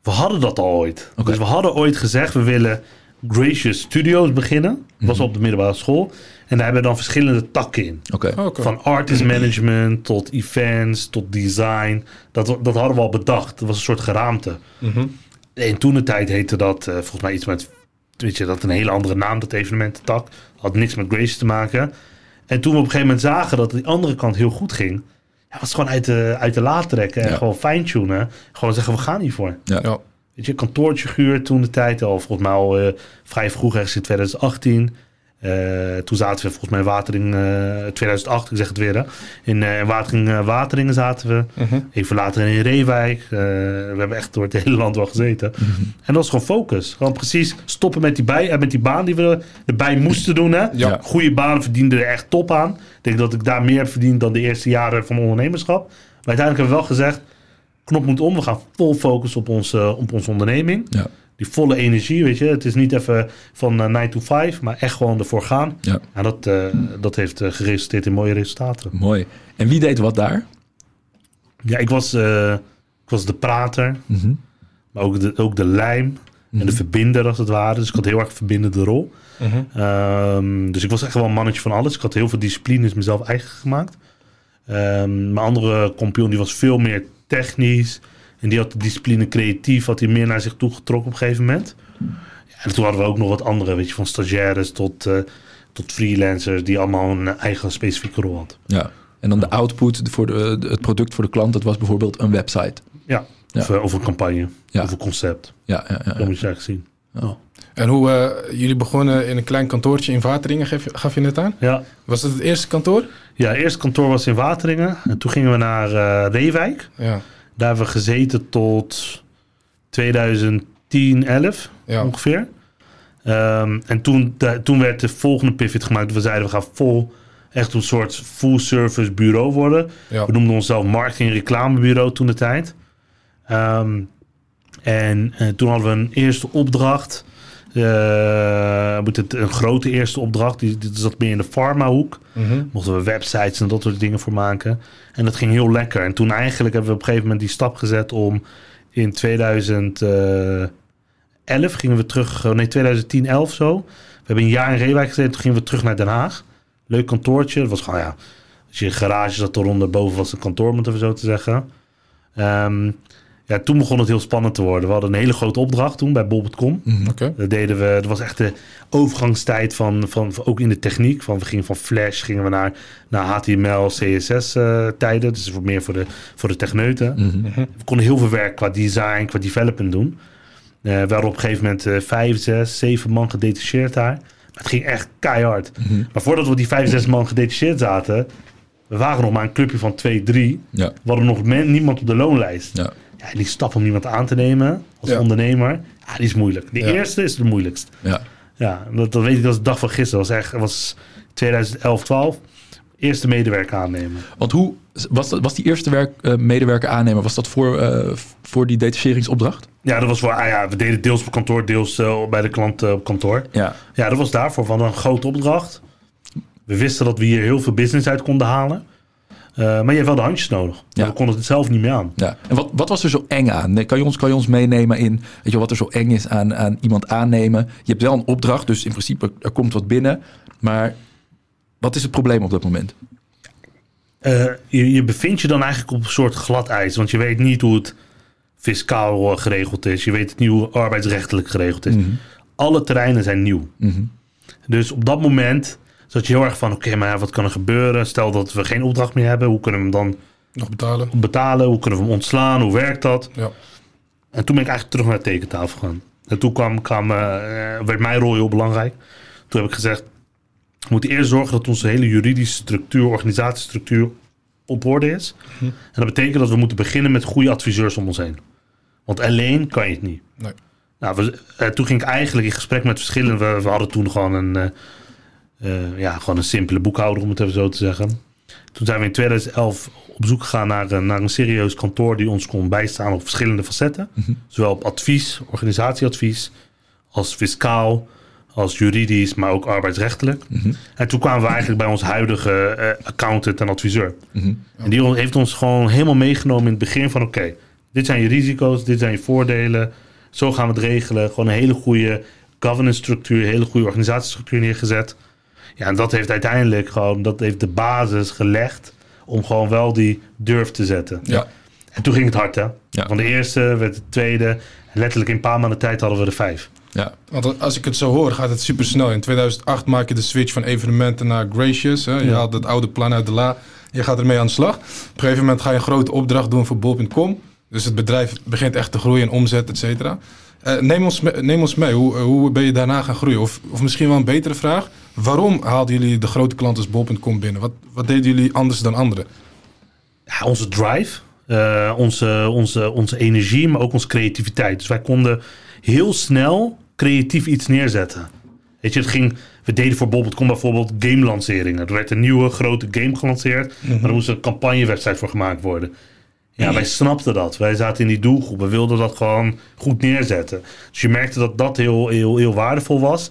we hadden dat al ooit. Dus we hadden ooit gezegd, we willen Gracious Studios beginnen. Dat was op de middelbare school. En daar hebben we dan verschillende takken in. Oké. oké. Van artist management tot events tot design. Dat, dat hadden we al bedacht. Dat was een soort geraamte. Mhm. En toen de tijd heette dat eh, volgens mij iets met... Weet je, dat een hele andere naam, dat evenemententak. Had niks met Gracious te maken. En toen we op een gegeven moment zagen dat die andere kant heel goed ging... Ja, was het gewoon uit de, uit de laad trekken en Ja. gewoon fine-tunen. Gewoon zeggen, we gaan hiervoor. Ja. Ja. Weet je, kantoortje gehuurd toen de tijd al. Volgens mij al eh, vrij vroeg, ergens in 2018. Eh, toen zaten we volgens mij in Watering, eh 2008, ik zeg het weer. Hè. In eh, Watering, eh, Wateringen zaten we. Mhm. Even later in Reewijk. Eh, we hebben echt door het <laughs> hele land wel gezeten. En dat was gewoon focus. Gewoon precies stoppen met die, bij, eh, met die baan die we erbij moesten doen. Hè. Ja. Goede baan verdiende er echt top aan. Ik denk dat ik daar meer heb verdiend dan de eerste jaren van mijn ondernemerschap. Maar uiteindelijk hebben we wel gezegd, knop moet om. We gaan vol focus op, ons, eh, op onze onderneming. Ja. Die volle energie, weet je. Het is niet even van 9 to 5, maar echt gewoon ervoor gaan. Ja. En dat, eh, dat heeft eh, geresulteerd in mooie resultaten. Mooi. En wie deed wat daar? Ja, ik was, eh, ik was de prater, Mhm. maar ook de, ook de lijm en de verbinder als het ware. Dus ik had heel erg een verbindende rol. Mhm. Ehm, dus ik was echt wel een mannetje van alles. Ik had heel veel disciplines mezelf eigen gemaakt. Ehm, mijn andere compagnon die was veel meer technisch. En die had de discipline creatief, had hij meer naar zich toe getrokken op een gegeven moment. Ja, en toen hadden we ook nog wat andere, weet je, van stagiaires tot, eh, tot freelancers, die allemaal een eigen specifieke rol had. Ja. En dan de output voor de, het product voor de klant, dat was bijvoorbeeld een website. Ja, Ja. Of, eh, of een campagne, Ja. of een concept. Ja, ja, ja, Dat moet je eigenlijk zien. Ja. En hoe eh, jullie begonnen in een klein kantoortje in Wateringen, gaf je, gaf je net aan? Ja. Was het het eerste kantoor? ja, eerst kantoor was in Wateringen. En toen gingen we naar eh Reewijk. Ja. Daar hebben we gezeten tot 2010, 11 Ja. ongeveer. Ehm, en toen, toen werd de volgende pivot gemaakt. We zeiden we gaan vol echt een soort full-service bureau worden. Ja. We noemden onszelf marketing- reclamebureau toen de tijd. Ehm, en eh, toen hadden we een eerste opdracht. Eh, moet het een grote eerste opdracht. Die, die zat meer in de pharmahoek. Mhm. Mochten we websites en dat soort dingen voor maken. En dat ging heel lekker. En toen eigenlijk hebben we op een gegeven moment die stap gezet om in 2011 gingen we terug, oh nee 2010, 11 zo. We hebben een jaar in Reewijk gezeten, toen gingen we terug naar Den Haag. Leuk kantoortje. Het was gewoon ja, als je garage zat eronder, boven was een kantoor, het even zo te zeggen. Ehm, ja, toen begon het heel spannend te worden. We hadden een hele grote opdracht toen bij bol.com. Oké. Dat deden we. Dat was echt de overgangstijd van, van, van- ook in de techniek. Van we gingen van Flash gingen we naar, naar HTML, CSS eh, tijden. Dus meer voor de, voor de techneuten. We konden heel veel werk qua design, qua development doen. Eh, we hadden op een gegeven moment eh, vijf, zes, zeven man gedetacheerd daar. Het ging echt keihard. Maar voordat we die vijf, zes man gedetacheerd zaten, we waren nog maar een clubje van twee, drie. Ja. We hadden nog men- niemand op de loonlijst. Ja. Ja, en die stap om iemand aan te nemen als Ja. ondernemer, ja, die is moeilijk. De Ja. eerste is de moeilijkst. Ja. Ja, dat, dat weet ik als de dag van gisteren. Dat was echt, was 2011, 12. Eerste medewerker aannemen. Want hoe was, dat, was die eerste werk, eh, medewerker aannemer, was dat voor, eh, voor die detacheringsopdracht? Ja, dat was voor, ah ja, we deden deels op kantoor, deels eh, bij de klant op kantoor. Ja. Ja, dat was daarvoor van een grote opdracht. We wisten dat we hier heel veel business uit konden halen. Eh, maar je hebt wel de handjes nodig. Ja. We konden het zelf niet meer aan. ja. En wat, wat was er zo eng aan? Kan je ons, kan je ons meenemen in weet je, wat er zo eng is aan, aan iemand aannemen? Je hebt wel een opdracht, dus in principe er komt wat binnen. Maar wat is het probleem op dat moment? Eh, je, je bevindt je dan eigenlijk op een soort glad ijs. Want je weet niet hoe het fiscaal eh, geregeld is. Je weet niet hoe arbeidsrechtelijk geregeld is. Alle terreinen zijn nieuw. Mhm. Dus op dat moment zat je heel erg van... oké, maar wat kan er gebeuren? Stel dat we geen opdracht meer hebben. Hoe kunnen we hem dan Nog betalen. betalen? Hoe kunnen we hem ontslaan? Hoe werkt dat? Ja. En toen ben ik eigenlijk terug naar de tekentafel gegaan. En toen kwam, kwam, eh, werd mijn rol heel belangrijk. Toen heb ik gezegd... we moeten eerst zorgen dat onze hele juridische structuur... organisatiestructuur op orde is. En dat betekent dat we moeten beginnen met goede adviseurs om ons heen. Want alleen kan je het niet. Nee. Nou, we, eh, toen ging ik eigenlijk in gesprek met verschillende... We, we hadden toen gewoon een, eh, eh, ja, gewoon een simpele boekhouder, om het even zo te zeggen. Toen zijn we in 2011 op zoek gegaan naar, een- naar een serieus kantoor... die ons kon bijstaan op verschillende facetten. Zowel op advies, organisatieadvies... als fiscaal, als juridisch, maar ook arbeidsrechtelijk. En toen kwamen we eigenlijk bij ons huidige eh, accountant en adviseur. En die heeft ons gewoon helemaal meegenomen in het begin van... oké, dit zijn je risico's, dit zijn je voordelen... Zo gaan we het regelen. Gewoon een hele goede governance structuur, een hele goede organisatiestructuur neergezet. Ja, en dat heeft uiteindelijk gewoon, dat heeft de basis gelegd om gewoon wel die durf te zetten. Ja. En toen ging het hard, hè? Ja. Van de eerste werd de tweede. En letterlijk in een paar maanden tijd hadden we er vijf. Ja. Want als ik het zo hoor, gaat het super snel. In 2008 maak je de switch van evenementen naar Gracious. Hè? Je Ja. haalt het oude plan uit de la. Je gaat ermee aan de slag. Op een gegeven moment ga je een grote opdracht doen voor bol.com. Dus het bedrijf begint echt te groeien in omzet, et cetera. Eh, neem, ons me- neem ons mee. Hoe, hoe ben je daarna gaan groeien? Of, of misschien wel een betere vraag. Waarom haalden jullie de grote klanten als bol.com binnen? Wat, wat deden jullie anders dan anderen? Ja, onze drive, eh, onze, onze, onze energie, maar ook onze creativiteit. Dus wij konden heel snel creatief iets neerzetten. Weet je, het ging, we deden voor bol.com bijvoorbeeld game lanceringen. Er werd een nieuwe grote game gelanceerd, maar er moest een campagnewebsite voor gemaakt worden. Ja, wij snapten dat. Wij zaten in die doelgroep. We wilden dat gewoon goed neerzetten. Dus je merkte dat dat heel, heel, heel waardevol was.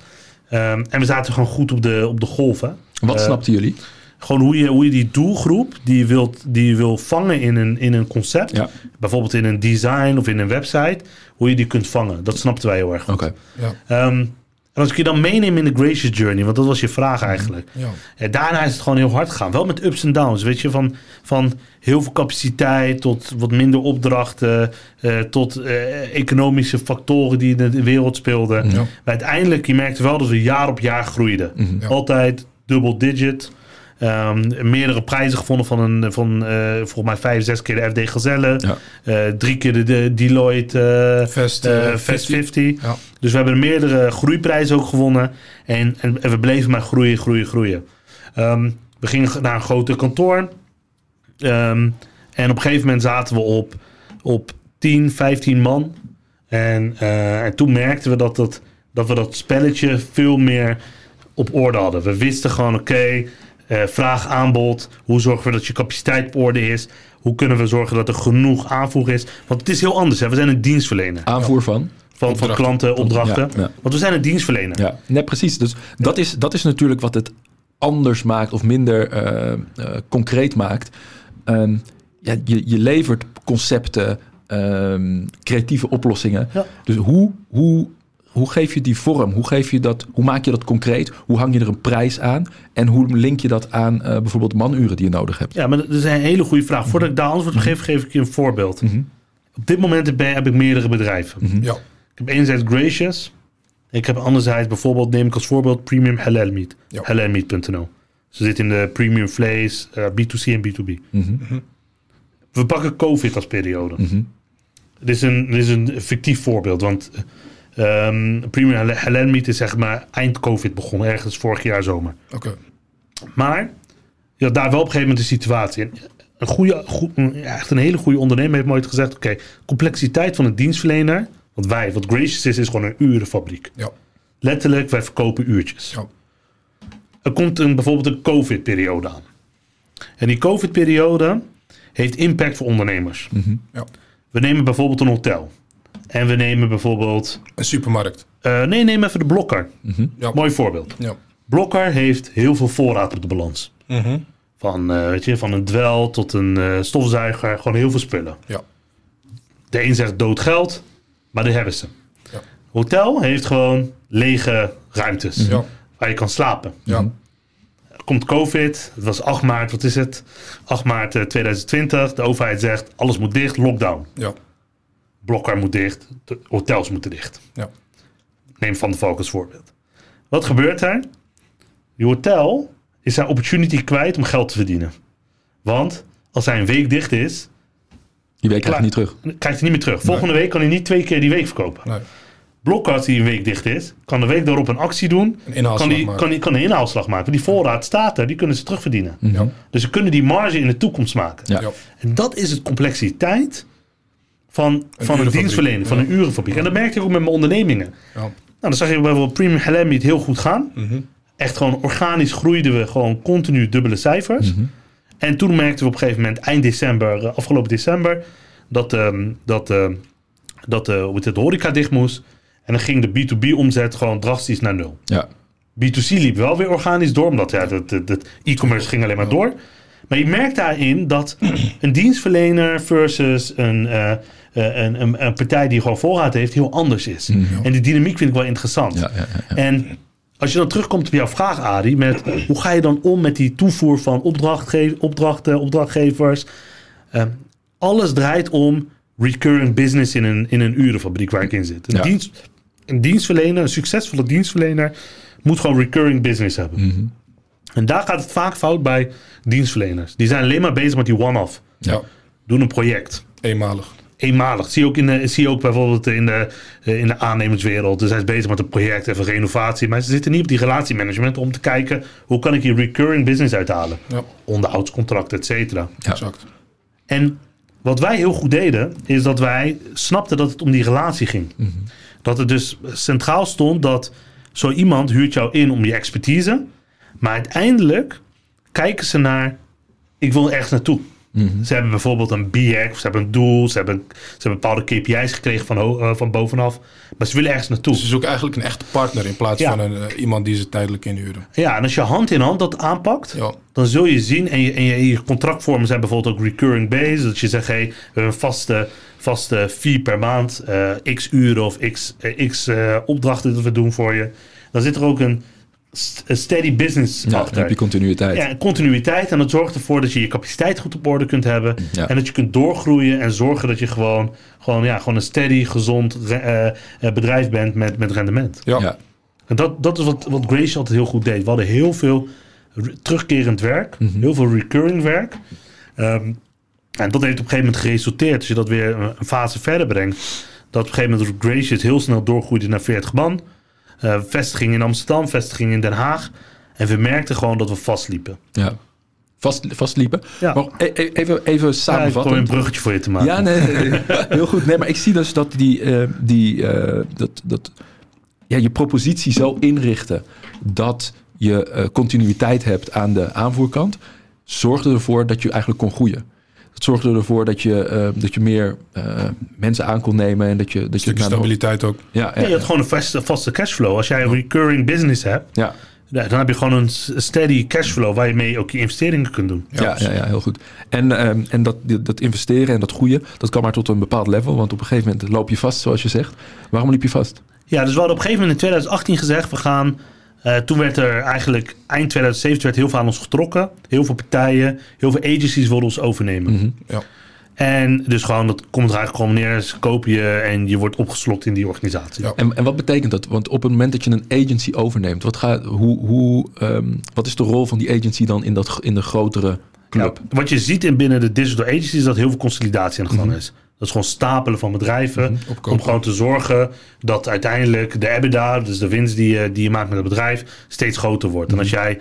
Ehm, en we zaten gewoon goed op de, op de golf. Hè? Wat Eh, snapten jullie? gewoon hoe je, hoe je die doelgroep die je wilt, die je wil vangen in een, in een concept, Ja. bijvoorbeeld in een design of in een website, hoe je die kunt vangen. Dat snapten wij heel erg goed. Ja, Ehm, en als ik je dan meeneem in de Gracious Journey, want dat was je vraag eigenlijk. ja. Ja, daarna is het gewoon heel hard gegaan. Wel met ups en downs, weet je, van, van heel veel capaciteit tot wat minder opdrachten, eh, tot eh, economische factoren die in de wereld speelden. Ja. Maar uiteindelijk, je merkte wel dat we jaar op jaar groeiden. Ja. Altijd double digit. Ehm, meerdere prijzen gevonden van, een, van eh, volgens mij vijf, zes keer de FD Gazelle. Ja. Eh, drie keer de, de Deloitte Fast, eh, eh, Fast 50. 50. Ja. Dus we hebben meerdere groeiprijzen ook gewonnen. En, en, en we bleven maar groeien, groeien, groeien. Ehm, we gingen naar een groter kantoor. Ehm, en op een gegeven moment zaten we op, op 10, 15 man. En, eh, en toen merkten we dat, dat, dat we dat spelletje veel meer op orde hadden. We wisten gewoon, oké, eh, vraag, aanbod. Hoe zorgen we dat je capaciteit op orde is? Hoe kunnen we zorgen dat er genoeg aanvoer is? Want het is heel anders. Hè? We zijn een dienstverlener Aanvoer van? van, van Opdrachten. klanten, opdrachten. Ja, ja. Want we zijn een dienstverlener. Ja, nee, precies. Dus dat is, dat is natuurlijk wat het anders maakt of minder eh, eh, concreet maakt. Ehm, ja, je, je levert concepten, ehm, creatieve oplossingen. Ja. Dus hoe, hoe, hoe geef je die vorm? Hoe, geef je dat, hoe maak je dat concreet? Hoe hang je er een prijs aan? En hoe link je dat aan eh, bijvoorbeeld manuren die je nodig hebt? Ja, maar dat is een hele goede vraag. Voordat ik daar antwoord op geef, geef ik je een voorbeeld. Op dit moment heb, heb ik meerdere bedrijven. Ja. Ik heb enerzijds Gracious. Ik heb anderzijds bijvoorbeeld, neem ik als voorbeeld, Premium Halal Meat. Ja. Halalmeat.nl. Ze zitten in de premium vlees, eh, B2C en B2B. We pakken COVID als periode. Dit, is een, dit is een fictief voorbeeld, want Premium Halal- Halal Meat is zeg maar eind COVID begonnen, ergens vorig jaar zomer. Oké. Maar je had daar wel op een gegeven moment een situatie. En Een goede, goed, echt een hele goede ondernemer heeft nooit gezegd: oké, complexiteit van een dienstverlener. Want wij, wat Gracious is, is gewoon een urenfabriek. Ja. Letterlijk, wij verkopen uurtjes. Ja. Er komt een, bijvoorbeeld een COVID-periode aan. En die COVID-periode heeft impact voor ondernemers. Ja. We nemen bijvoorbeeld een hotel. En we nemen bijvoorbeeld. Een supermarkt. eh, nee, neem even de Blokker. Ja. Mooi voorbeeld. Ja. Blokker heeft heel veel voorraad op de balans. Mhm. Van, eh, weet je, van een dwel tot een eh, stofzuiger. Gewoon heel veel spullen. Ja. De een zegt dood geld, maar die hebben ze. Ja. Hotel heeft gewoon lege ruimtes Ja. waar je kan slapen. Ja. Er komt COVID, het was 8 maart, wat is het? 8 maart eh, 2020. De overheid zegt alles moet dicht, lockdown. Ja. Blokker moet dicht, de hotels moeten dicht. Ja. Neem Van de Valk als voorbeeld. Wat gebeurt er? Die hotel is zijn opportunity kwijt om geld te verdienen. Want als hij een week dicht is, Die week krijg je niet terug. krijgt hij niet meer terug. Volgende week kan hij niet twee keer die week verkopen. Nee. Blokker, als hij een week dicht is, kan de week daarop een actie doen. Een inhaalslag Kan, die, maken. kan, die, kan een inhaalslag maken. Die voorraad staat er, die kunnen ze terugverdienen. Ja. Dus ze kunnen die marge in de toekomst maken. Ja. Ja. En dat is het complexiteit van, van een urenfabriek. dienstverlening, van een urenfabriek. En dat merkte ik ook met mijn ondernemingen. Ja. Nou, dan zag je bijvoorbeeld Premium Halal Meat heel goed gaan. Mhm. Echt gewoon organisch groeiden we gewoon continu dubbele cijfers. En toen merkten we op een gegeven moment eind december, eh, afgelopen december, dat, ehm, dat, ehm, dat hoe heet het, de horeca dicht moest. En dan ging de B2B omzet gewoon drastisch naar nul. Ja. B2C liep wel weer organisch door, omdat ja, dat, e-commerce ging alleen maar door. Maar je merkt daarin dat een dienstverlener versus een, eh, een, een, een partij die gewoon voorraad heeft, heel anders is. En die dynamiek vind ik wel interessant. Ja, ja, ja, En als je dan terugkomt op jouw vraag, Adi, met hoe ga je dan om met die toevoer van opdrachtge opdrachten, opdrachtgevers? Eh, alles draait om recurring business in een, in een urenfabriek waar ik in zit. Een, Ja. dienst, een dienstverlener, een succesvolle dienstverlener, moet gewoon recurring business hebben. En daar gaat het vaak fout bij dienstverleners. Die zijn alleen maar bezig met die one-off. Ja. Doen een project Eenmalig. Eenmalig. Zie je ook, in de, zie je ook bijvoorbeeld in de, eh, in de aannemerswereld. Dus hij is bezig met een project, even renovatie. Maar ze zitten niet op die relatiemanagement om te kijken... hoe kan ik hier recurring business uithalen? Ja. Onderhoudscontract, et cetera. Ja. Exact. En wat wij heel goed deden... is dat wij snapten dat het om die relatie ging. Dat het dus centraal stond dat... zo iemand huurt jou in om je expertise... maar uiteindelijk kijken ze naar... ik wil ergens naartoe. Ze hebben bijvoorbeeld een BX, ze hebben een doel, ze hebben, ze hebben bepaalde KPI's gekregen van, eh, van bovenaf. Maar ze willen ergens naartoe. Ze zoeken eigenlijk een echte partner in plaats Ja. van een, eh, iemand die ze tijdelijk inhuren. Ja, en als je hand in hand dat aanpakt, Ja. dan zul je zien, en je, en je, je contractvormen zijn bijvoorbeeld ook recurring based. Dat je zegt, hey, we hebben een vaste, vaste fee per maand, eh, x uren of x, x opdrachten dat we doen voor je. Dan zit er ook een steady business Ja, dan achter. heb je continuïteit. Ja, continuïteit. En dat zorgt ervoor dat je je capaciteit goed op orde kunt hebben. Ja. En dat je kunt doorgroeien en zorgen dat je gewoon, gewoon, ja, gewoon een steady, gezond eh, eh, bedrijf bent met, met rendement. Ja. Ja. En dat, dat is wat, wat Grace altijd heel goed deed. We hadden heel veel re- terugkerend werk, Mhm. heel veel recurring werk. Ehm, en dat heeft op een gegeven moment geresulteerd, als je dat weer een een fase verder brengt, dat op een gegeven moment Gracious heel snel doorgroeide naar 40 man. Eh, vestiging in Amsterdam, vestiging in Den Haag. En we merkten gewoon dat we vastliepen. Ja. Vast, vastliepen. Ja. Maar e- e- even, even Ja, ik samenvatten. een bruggetje voor je te maken. Ja, nee, nee, <laughs> heel goed. Nee, maar ik zie dus dat die, eh, die eh, dat, dat, ja, je propositie zo inrichten dat je continuïteit hebt aan de aanvoerkant, zorgde ervoor dat je eigenlijk kon groeien. Dat zorgde ervoor dat je, eh, dat je meer eh, mensen aan kon nemen en dat je. Dat je Stukje stabiliteit ook. Ja, Ja, je had gewoon een vaste, vaste cashflow. Als jij een recurring business hebt, ja, dan heb je gewoon een steady cashflow waar je mee ook je investeringen kunt doen. ja, ja, ja, heel goed. En, ehm, en dat, dat investeren en dat groeien, dat kan maar tot een bepaald level. Want op een gegeven moment loop je vast, zoals je zegt. Waarom liep je vast? Ja, dus we hadden op een gegeven moment in 2018 gezegd, we gaan... eh, toen werd er eigenlijk eind 2017 werd heel veel aan ons getrokken. Heel veel partijen, heel veel agencies wilden ons overnemen. Mhm. Ja. En dus gewoon, dat komt er eigenlijk gewoon neer. Ze kopen je en je wordt opgeslokt in die organisatie. Ja. En, en wat betekent dat? Want op het moment dat je een agency overneemt, wat, gaat, hoe, hoe, ehm, wat is de rol van die agency dan in, dat, in de grotere club? Ja, wat je ziet in binnen de digital agencies is dat heel veel consolidatie aan de gang is. Dat is gewoon stapelen van bedrijven. Opkopen. Om gewoon te zorgen dat uiteindelijk de EBITDA, dus de winst die je, die je maakt met het bedrijf, steeds groter wordt. En als jij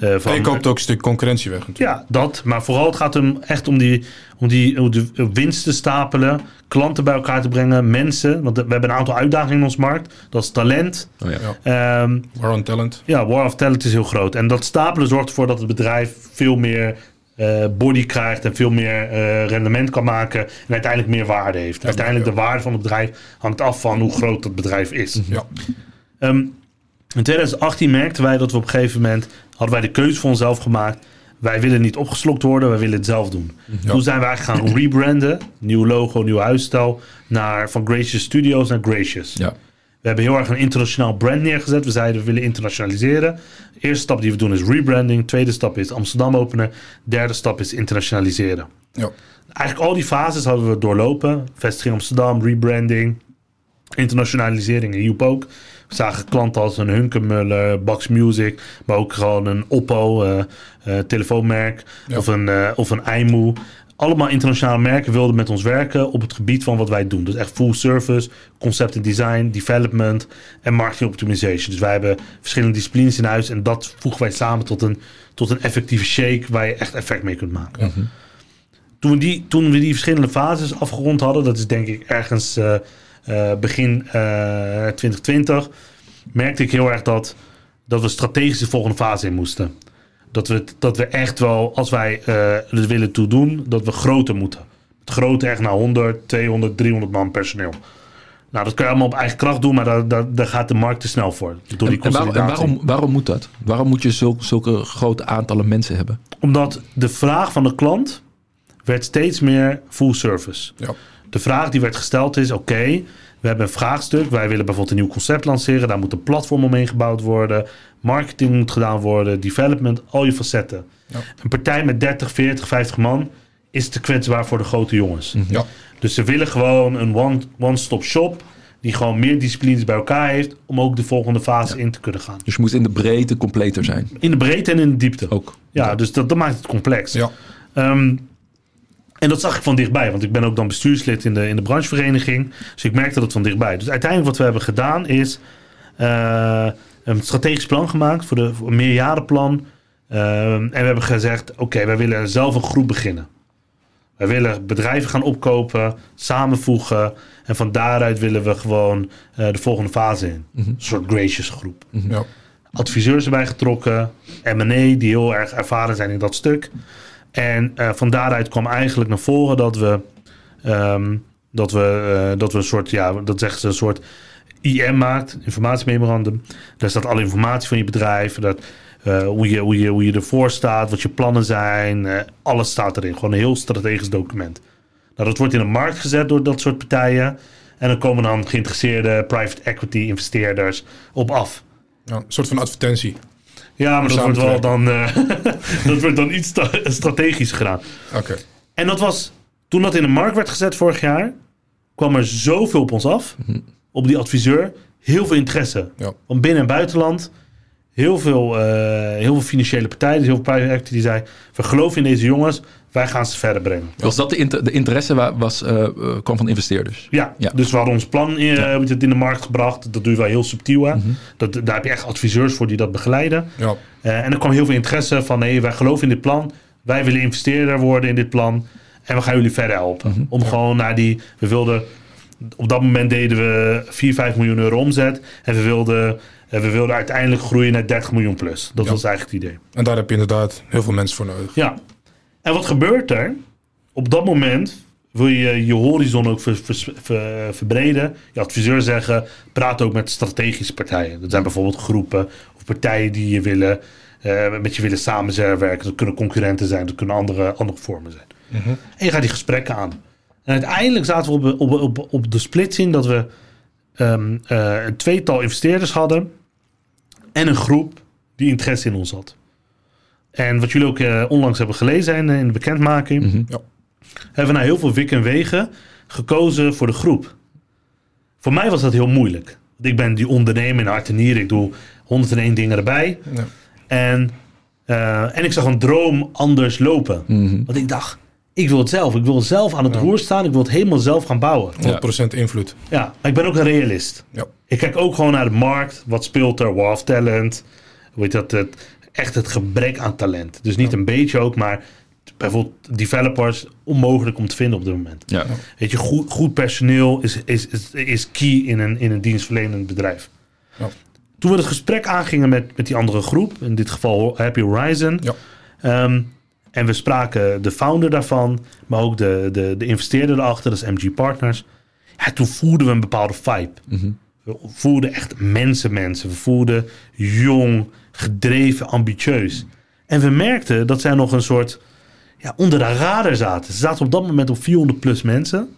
eh, van. En je koopt ook een stuk concurrentie weg natuurlijk. Ja, dat. Maar vooral het gaat hem echt om die, om die om de winst te stapelen, klanten bij elkaar te brengen, mensen. Want we hebben een aantal uitdagingen in ons markt. Dat is talent. Oh, ja. Ja. Ehm, War on talent. ja, War of Talent is heel groot. En dat stapelen zorgt ervoor dat het bedrijf veel meer eh, body krijgt en veel meer eh, rendement kan maken. En uiteindelijk meer waarde heeft. uiteindelijk ja. de waarde van het bedrijf hangt af van hoe groot dat bedrijf is. Ja. Ehm, in 2018 merkten wij dat we op een gegeven moment hadden wij de keuze voor onszelf gemaakt. Wij willen niet opgeslokt worden, wij willen het zelf doen. Toen zijn we eigenlijk gaan rebranden. Nieuw logo, nieuw huisstijl. Naar, van Gracious Studios naar Gracious. Ja. We hebben heel erg een internationaal brand neergezet. We zeiden we willen internationaliseren. De eerste stap die we doen is rebranding. Tweede stap is Amsterdam openen. Derde stap is internationaliseren. Ja. Eigenlijk al die fases hadden we doorlopen. Vestiging Amsterdam, rebranding, internationalisering en Joep ook. We zagen klanten als een Hunkemuller, Bax Music, maar ook gewoon een Oppo, eh, eh, telefoonmerk Ja. of een, eh of een iMoe. Allemaal internationale merken wilden met ons werken op het gebied van wat wij doen. Dus echt full service, concept en design, development en marketing optimization. Dus wij hebben verschillende disciplines in huis en dat voegen wij samen tot een, tot een effectieve shake waar je echt effect mee kunt maken. Toen, we die, toen we die verschillende fases afgerond hadden, dat is denk ik ergens eh, eh, begin eh 2020, merkte ik heel erg dat, dat we strategisch de volgende fase in moesten. Dat we, dat we echt wel, als wij eh het willen toedoen, dat we groter moeten. Het grote echt naar 100, 200, 300 man personeel. Nou, dat kan je allemaal op eigen kracht doen, maar daar, daar, daar gaat de markt te snel voor. Door die En, waarom, en waarom, waarom moet dat? Waarom moet je zulke, zulke grote aantallen mensen hebben? Omdat de vraag van de klant werd steeds meer full service. Ja. De vraag die werd gesteld is: oké, we hebben een vraagstuk. Wij willen bijvoorbeeld een nieuw concept lanceren. Daar moet een platform omheen gebouwd worden. Marketing moet gedaan worden. Development, al je facetten. Ja. Een partij met 30, 40, 50 man is te kwetsbaar voor de grote jongens. Ja. Dus ze willen gewoon een one- one-stop shop. Die gewoon meer disciplines bij elkaar heeft. Om ook de volgende fase in te kunnen gaan. Dus je moet in de breedte completer zijn. In de breedte en in de diepte. Ook. Ja, dus dat, dat maakt het complex. Ja. Ehm, en dat zag ik van dichtbij, want ik ben ook dan bestuurslid in de, in de branchevereniging. Dus ik merkte dat van dichtbij. Dus uiteindelijk wat we hebben gedaan is eh, een strategisch plan gemaakt voor, de, voor een meerjarenplan. Ehm, en we hebben gezegd, oké, wij willen zelf een groep beginnen. Wij willen bedrijven gaan opkopen, samenvoegen. En van daaruit willen we gewoon eh, de volgende fase in. Een soort gracious groep Ja. adviseurs erbij getrokken. M&A, die heel erg ervaren zijn in dat stuk. En eh, van daaruit kwam eigenlijk naar voren dat we, ehm, dat we, eh, dat we een soort, ja, dat zeggen ze, een soort IM maakt, informatiememorandum. Daar staat alle informatie van je bedrijf, dat, eh, hoe, je, hoe, je, hoe je ervoor staat, wat je plannen zijn. alles staat erin. Gewoon een heel strategisch document. Nou, dat wordt in de markt gezet door dat soort partijen. En dan komen dan geïnteresseerde private equity investeerders op af. Ja, een soort van advertentie. Ja, maar dat wordt, wel dan, eh, <laughs> dat wordt dan iets strategisch gedaan. Oké. En dat was, toen dat in de markt werd gezet vorig jaar, kwam er zoveel op ons af, op die adviseur, heel veel interesse. Ja. Van binnen- en buitenland, heel veel, eh, heel veel financiële partijen, dus heel veel private equity die zei, we geloven in deze jongens, wij gaan ze verder brengen. Was dat de, inter- de interesse wa- was, eh, eh, kwam van investeerders? Ja, Ja. dus we hadden ons plan in, eh, in de markt gebracht. Dat doe je wel heel subtiel. Hè? dat, daar heb je echt adviseurs voor die dat begeleiden. Ja. Eh, en er kwam heel veel interesse van, nee, wij geloven in dit plan. Wij willen investeerder worden in dit plan. En we gaan jullie verder helpen. Om gewoon naar die, we wilden op dat moment deden we 4, 5 miljoen euro omzet. En we wilden, en we wilden uiteindelijk groeien naar 30 miljoen plus. Dat Ja. was eigenlijk het idee. En daar heb je inderdaad heel veel mensen voor nodig. Ja. En wat gebeurt er? Op dat moment wil je je horizon ook ver- ver- ver- verbreden. Je adviseur zeggen, praat ook met strategische partijen. Dat zijn bijvoorbeeld groepen of partijen die je willen, eh, met je willen samenwerken. Dat kunnen concurrenten zijn, dat kunnen andere, andere vormen zijn. En je gaat die gesprekken aan. En uiteindelijk zaten we op, op, op, op de splitsing dat we ehm, eh, een tweetal investeerders hadden en een groep die interesse in ons had. En wat jullie ook eh, onlangs hebben gelezen in, in de bekendmaking, Mhm. Ja. hebben we na heel veel wikken en wegen gekozen voor de groep. Voor mij was dat heel moeilijk. Want ik ben die ondernemer in hart en nieren. Ik doe 101 dingen erbij. Ja. En, eh, en ik zag een droom anders lopen. Mhm. Want ik dacht, ik wil het zelf. Ik wil zelf aan het Ja. roer staan. Ik wil het helemaal zelf gaan bouwen. 100% invloed. Ja, maar ik ben ook een realist. Ja. Ik kijk ook gewoon naar de markt. Wat speelt er? War of talent. Hoe heet dat? Het, echt het gebrek aan talent. Dus niet een beetje ook, maar bijvoorbeeld developers onmogelijk om te vinden op dit moment. Ja. Weet je, goed, goed personeel is, is, is, is key in een, in een dienstverlenend bedrijf. Ja. Toen we het gesprek aangingen met, met die andere groep, in dit geval Happy Horizon, Ja. ehm, en we spraken de founder daarvan, maar ook de, de, de investeerder erachter, dat is MG Partners. Ja, toen voelden we een bepaalde vibe. Mhm. We voelden echt mensen, mensen. We voelden jong, gedreven, ambitieus. En we merkten dat zij nog een soort ja, onder de radar zaten. Ze zaten op dat moment op 400 plus mensen.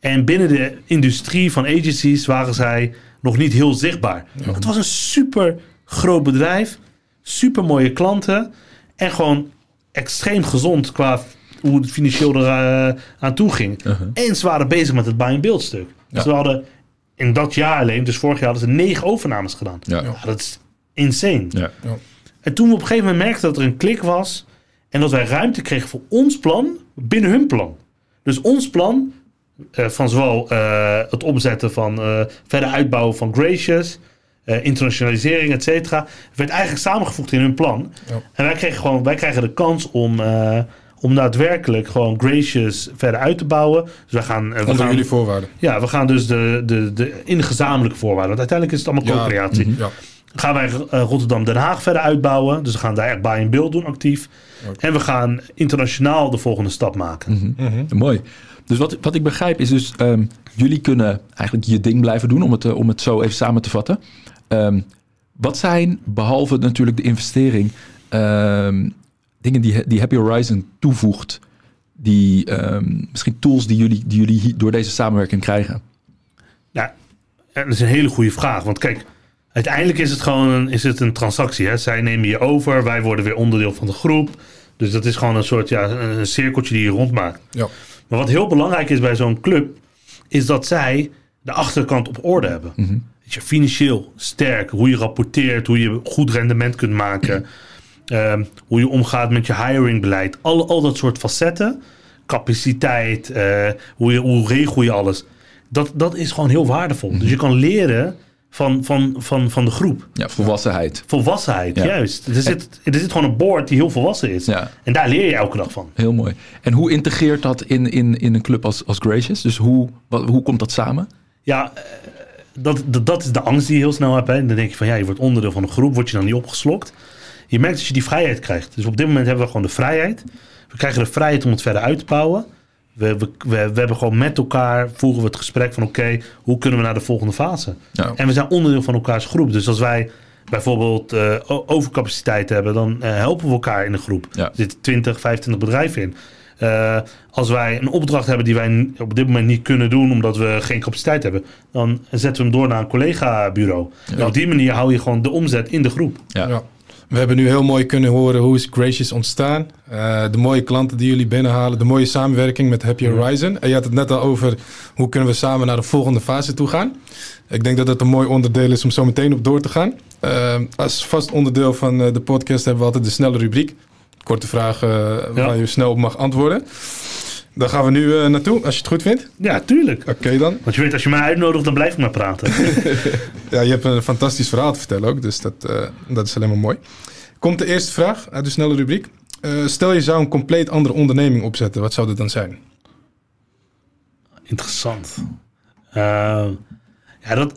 En binnen de industrie van agencies waren zij nog niet heel zichtbaar. Het was een super groot bedrijf, super mooie klanten en gewoon extreem gezond qua hoe het financieel er eh, aan toe ging. Uh-huh. En ze waren bezig met het buy and build stuk. Ja. we hadden in dat jaar alleen, dus vorig jaar hadden ze negen overnames gedaan. Ja. Ja, dat is insane. Ja. En toen we op een gegeven moment merkten dat er een klik was en dat wij ruimte kregen voor ons plan binnen hun plan. Dus ons plan eh, van zowel eh, het opzetten van eh, verder uitbouwen van Gracious, eh, internationalisering, et cetera, werd eigenlijk samengevoegd in hun plan. Ja. En wij kregen gewoon, wij krijgen de kans om, eh, om daadwerkelijk gewoon Gracious verder uit te bouwen. Dus wij gaan, we Onder gaan jullie voorwaarden. ja, we gaan dus de, de, de, in de gezamenlijke voorwaarden. Want uiteindelijk is het allemaal Ja, co-creatie. Ja. Gaan wij eh, Rotterdam-Den Haag verder uitbouwen. Dus we gaan daar echt buy and build doen actief. En we gaan internationaal de volgende stap maken. Mhm. Mooi. Dus wat, wat ik begrijp is dus, ehm, jullie kunnen eigenlijk je ding blijven doen, om het, eh, om het zo even samen te vatten. Ehm, wat zijn, behalve natuurlijk de investering, ehm, dingen die, die Happy Horizon toevoegt, die ehm, misschien tools die jullie, die jullie door deze samenwerking krijgen? Ja, en dat is een hele goede vraag. Want kijk, uiteindelijk is het gewoon een, is het een transactie. Hè? Zij nemen je over, wij worden weer onderdeel van de groep. Dus dat is gewoon een soort ja, een, cirkeltje die je rondmaakt. Ja. Maar wat heel belangrijk is bij zo'n club, is dat zij de achterkant op orde hebben. Weet je, financieel sterk, hoe je rapporteert, hoe je goed rendement kunt maken, <clears throat> ehm, hoe je omgaat met je hiringbeleid, al, al dat soort facetten, capaciteit, eh, hoe, je, hoe regel je alles. Dat, dat is gewoon heel waardevol. Dus je kan leren van, van, van, van de groep. Ja, volwassenheid. Volwassenheid, Ja. juist. Er zit, er zit gewoon een board die heel volwassen is. Ja. En daar leer je elke dag van. Heel mooi. En hoe integreert dat in, in, in een club als, als Gracious? Dus hoe, wat, hoe komt dat samen? Ja, eh, dat, dat, dat is de angst die je heel snel hebt. Hè. En dan denk je van ja, je wordt onderdeel van een groep, word je dan niet opgeslokt. Je merkt dat je die vrijheid krijgt. Dus op dit moment hebben we gewoon de vrijheid. We krijgen de vrijheid om het verder uit te bouwen. We, we, we, we hebben gewoon met elkaar, voeren we het gesprek van oké, hoe kunnen we naar de volgende fase? Ja. En we zijn onderdeel van elkaars groep. Dus als wij bijvoorbeeld eh, overcapaciteit hebben, dan eh, helpen we elkaar in de groep. Ja. Er zitten 20, 25 bedrijven in. Eh, als wij een opdracht hebben die wij op dit moment niet kunnen doen omdat we geen capaciteit hebben, dan zetten we hem door naar een collega-bureau. En op die manier hou je gewoon de omzet in de groep. Ja. We hebben nu heel mooi kunnen horen hoe is Gracious ontstaan. Eh, de mooie klanten die jullie binnenhalen. De mooie samenwerking met Happy Horizon. En je had het net al over hoe kunnen we samen naar de volgende fase toe gaan. Ik denk dat het een mooi onderdeel is om zo meteen op door te gaan. Eh, als vast onderdeel van eh, de podcast hebben we altijd de snelle rubriek. Korte vragen waar je snel op mag antwoorden. Daar gaan we nu eh, naartoe, als je het goed vindt. Ja, tuurlijk. Oké dan. Want je weet, als je mij uitnodigt, dan blijf ik maar praten. <laughs> Ja, je hebt een fantastisch verhaal te vertellen ook, dus dat, eh, dat is alleen maar mooi. Komt de eerste vraag uit de snelle rubriek. Eh, stel je zou een compleet andere onderneming opzetten, wat zou dat dan zijn? Interessant. Uh, ja, dat,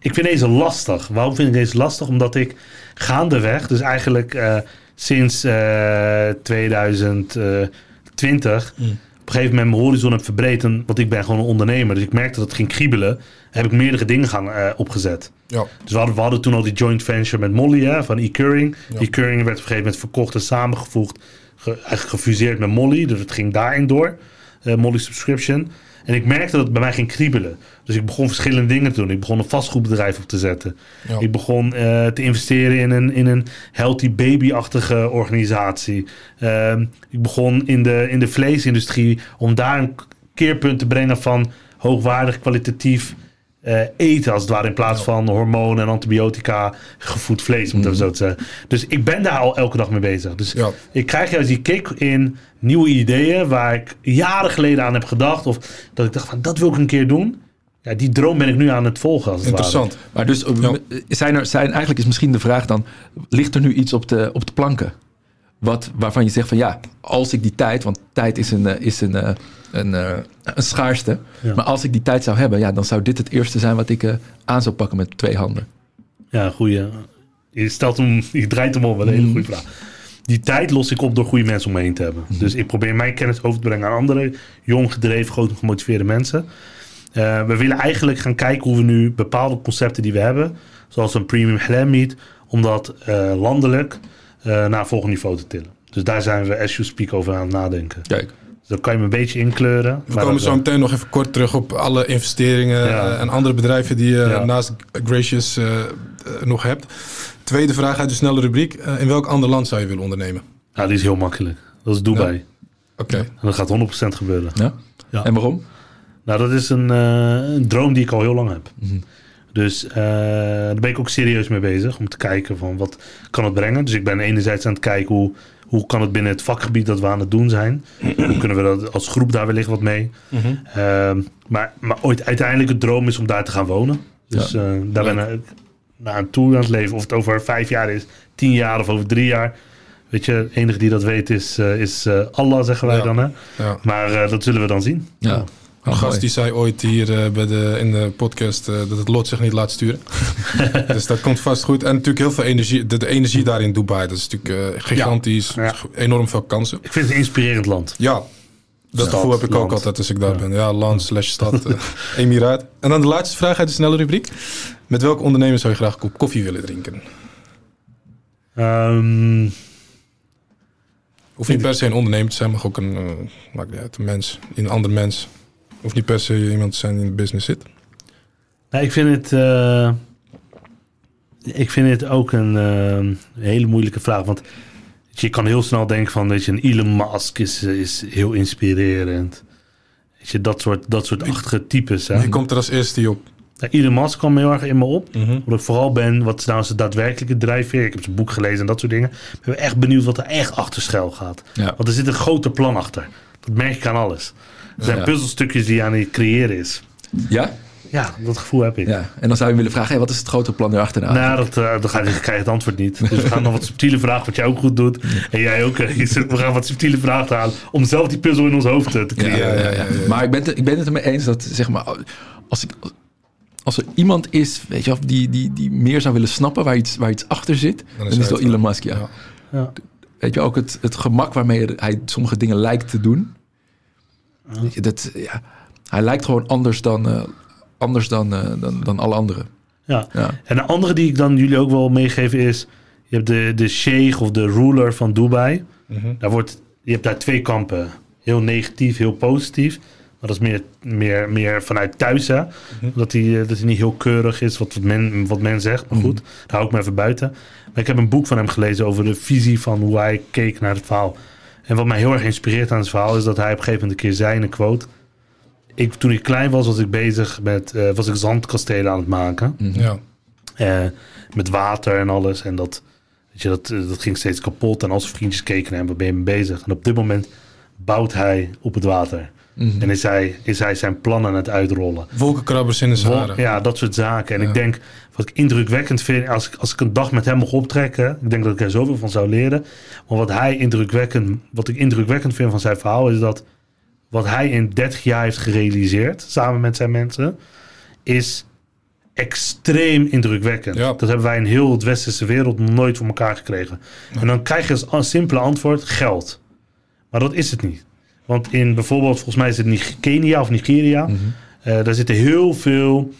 ik vind deze lastig. Waarom vind ik deze lastig? Omdat ik gaandeweg, dus eigenlijk sinds uh, 2020, mm. Op een gegeven moment mijn horizon heb verbreed. En, want ik ben gewoon een ondernemer. Dus ik merkte dat het ging kriebelen. Heb ik meerdere dingen gaan uh, opgezet. Ja. Dus we hadden, we hadden, toen al die joint venture met Molly hè, van e-Curing. Ja. E-Curing werd op een gegeven moment verkocht en samengevoegd. Ge, eigenlijk gefuseerd met Molly. Dus het ging daarin door. Uh, Molly Subscription. En ik merkte dat het bij mij ging kriebelen. Dus ik begon verschillende dingen te doen. Ik begon een vastgoedbedrijf op te zetten. Ja. Ik begon uh, te investeren in een, in een healthy baby-achtige organisatie. Uh, ik begon in de, in de vleesindustrie om daar een keerpunt te brengen van hoogwaardig, kwalitatief uh, eten, als het ware, in plaats Ja. van hormonen en antibiotica gevoed vlees, het even zo te zeggen. Dus ik ben daar al elke dag mee bezig. Dus Ja. ik krijg juist die kick in nieuwe ideeën waar ik jaren geleden aan heb gedacht. Of dat ik dacht van, dat wil ik een keer doen. Ja, die droom ben ik nu aan het volgen. Als het Interessant. Maar dus Ja. zijn er, zijn, eigenlijk is misschien de vraag dan, ligt er nu iets op de, op de planken? Wat, waarvan je zegt van ja, als ik die tijd, want tijd is een, eh, is een, eh, een, eh, een schaarste. Ja. Maar als ik die tijd zou hebben, ja, dan zou dit het eerste zijn wat ik eh, aan zou pakken met twee handen. Ja, goeie. Je stelt hem, <laughs> je draait hem wat een hele goede vraag. Die tijd los ik op door goede mensen om me heen te hebben. Dus ik probeer mijn kennis over te brengen aan andere jong gedreven, groot gemotiveerde mensen. Uh, we willen eigenlijk gaan kijken hoe we nu bepaalde concepten die we hebben, zoals een premium halal meat, om dat landelijk naar een volgend niveau te tillen. Dus daar zijn we as you speak over aan het nadenken. Kijk. Dan kan je me een beetje inkleuren. We komen zo meteen nog even kort terug op alle investeringen Ja. uh, en andere bedrijven die je Ja. naast Gracious uh, nog hebt. Tweede vraag uit de snelle rubriek. Uh, in welk ander land zou je willen ondernemen? Nou, die is heel makkelijk. Dat is Dubai. Ja. Oké. En dat gaat 100% gebeuren. Ja? Ja. En waarom? Nou, dat is een, uh, een droom die ik al heel lang heb. Mhm. Dus uh, daar ben ik ook serieus mee bezig. Om te kijken van wat kan het brengen. Dus ik ben enerzijds aan het kijken hoe, hoe kan het binnen het vakgebied dat we aan het doen zijn. hoe kunnen we dat als groep daar wellicht wat mee. Mhm. Uh, maar, maar ooit uiteindelijk het droom is om daar te gaan wonen. Dus Ja. uh, daar ben ik naar toe aan het leven. Of het over vijf jaar is, tien jaar of over drie jaar. Weet je, de enige die dat weet is, uh, is uh, Allah, zeggen wij Ja. dan. Hè? Ja. Maar uh, dat zullen we dan zien. Ja. Een Oh, gast die zei ooit hier uh, bij de, in de podcast uh, dat het lot zich niet laat sturen. <laughs> dus dat komt vast goed. En natuurlijk heel veel energie. De, de energie daar in Dubai, dat is natuurlijk uh, gigantisch. Ja. Ja. Enorm veel kansen. Ik vind het een inspirerend land. Ja, dat Stad, gevoel heb ik land. ook altijd als ik daar Ja. ben. Ja, land slash stad, eh, <laughs> emiraat. En dan de laatste vraag uit de snelle rubriek. Met welke ondernemer zou je graag een kop koffie willen drinken? Um, Hoeft niet per se een ondernemer te zijn, mag ook een, maakt niet uit, een mens, een ander mens. Hoeft niet per se iemand te zijn die in de business zit. nou, ik vind het. Uh, ik vind het ook een uh, hele moeilijke vraag. Want je kan heel snel denken van, weet je, een Elon Musk is, is heel inspirerend. Weet je, dat soort, dat soort achtige types. Hè? Wie komt er als eerste op? Elon Musk kwam heel erg in me op. Mhm. Wat ik vooral ben, wat is nou zijn daadwerkelijke drijfveer? Ik heb zijn boek gelezen en dat soort dingen. Ik ben echt benieuwd wat er echt achter schuil gaat. Ja. Want er zit een groter plan achter. Dat merk ik aan alles. Er zijn Ja. puzzelstukjes die je aan het creëren is. Ja? Ja, dat gevoel heb ik. Ja. En dan zou je willen vragen, hey, wat is het grote plan erachterna? Nou, dat, uh, dan ga je, krijg je het antwoord niet. Dus we gaan nog wat subtiele vragen, wat jij ook goed doet. En jij ook. Uh, we gaan wat subtiele vragen halen om zelf die puzzel in ons hoofd uh, te creëren. ja, ja, ja. Maar ik ben, het, ik ben het ermee eens dat, zeg maar, als, ik, als er iemand is, weet je wel, die, die, die meer zou willen snappen waar iets, waar iets achter zit, dan is, hij het wel het Elon Musk, ja. Ja. Ja. Weet je ook het, het gemak waarmee hij sommige dingen lijkt te doen. Dat, ja, hij lijkt gewoon anders dan, uh, anders dan, uh, dan, dan alle anderen. Ja. Ja. En de andere die ik dan jullie ook wel meegeven is... Je hebt de, de sheikh of de ruler van Dubai. Mhm. Daar wordt, je hebt daar twee kampen. Heel negatief, heel positief. Maar dat is meer, meer, meer vanuit thuis, hè. Dat, hij, eh, dat hij niet heel keurig is, wat men, wat men zegt. Maar goed, daar hou ik me even buiten. Maar ik heb een boek van hem gelezen over de visie van hoe hij keek naar het verhaal. En wat mij heel erg inspireert aan het verhaal... is dat hij op een gegeven moment een keer zei in een quote... Ik, toen ik klein was, was ik bezig met... eh, was ik zandkastelen aan het maken. Ja. Eh, met water en alles. En dat, weet je, dat, eh, dat ging steeds kapot. En al zijn vriendjes keken naar hem, wat ben je mee bezig? En op dit moment bouwt hij op het water. Mhm. En is hij, is hij zijn plannen aan het uitrollen. Wolkenkrabbers in de Sahara. Ja, dat soort zaken. En Ja. ik denk, wat ik indrukwekkend vind, als ik, als ik een dag met hem mag optrekken, ik denk dat ik er zoveel van zou leren. Maar wat hij indrukwekkend, wat ik indrukwekkend vind van zijn verhaal, is dat wat hij in 30 jaar heeft gerealiseerd, samen met zijn mensen, is extreem indrukwekkend. Ja. Dat hebben wij in heel het westerse wereld nog nooit voor elkaar gekregen. En dan krijg je als een simpele antwoord geld. Maar dat is het niet. Want in bijvoorbeeld, volgens mij is het Kenia of Nigeria. eh, daar zitten heel veel,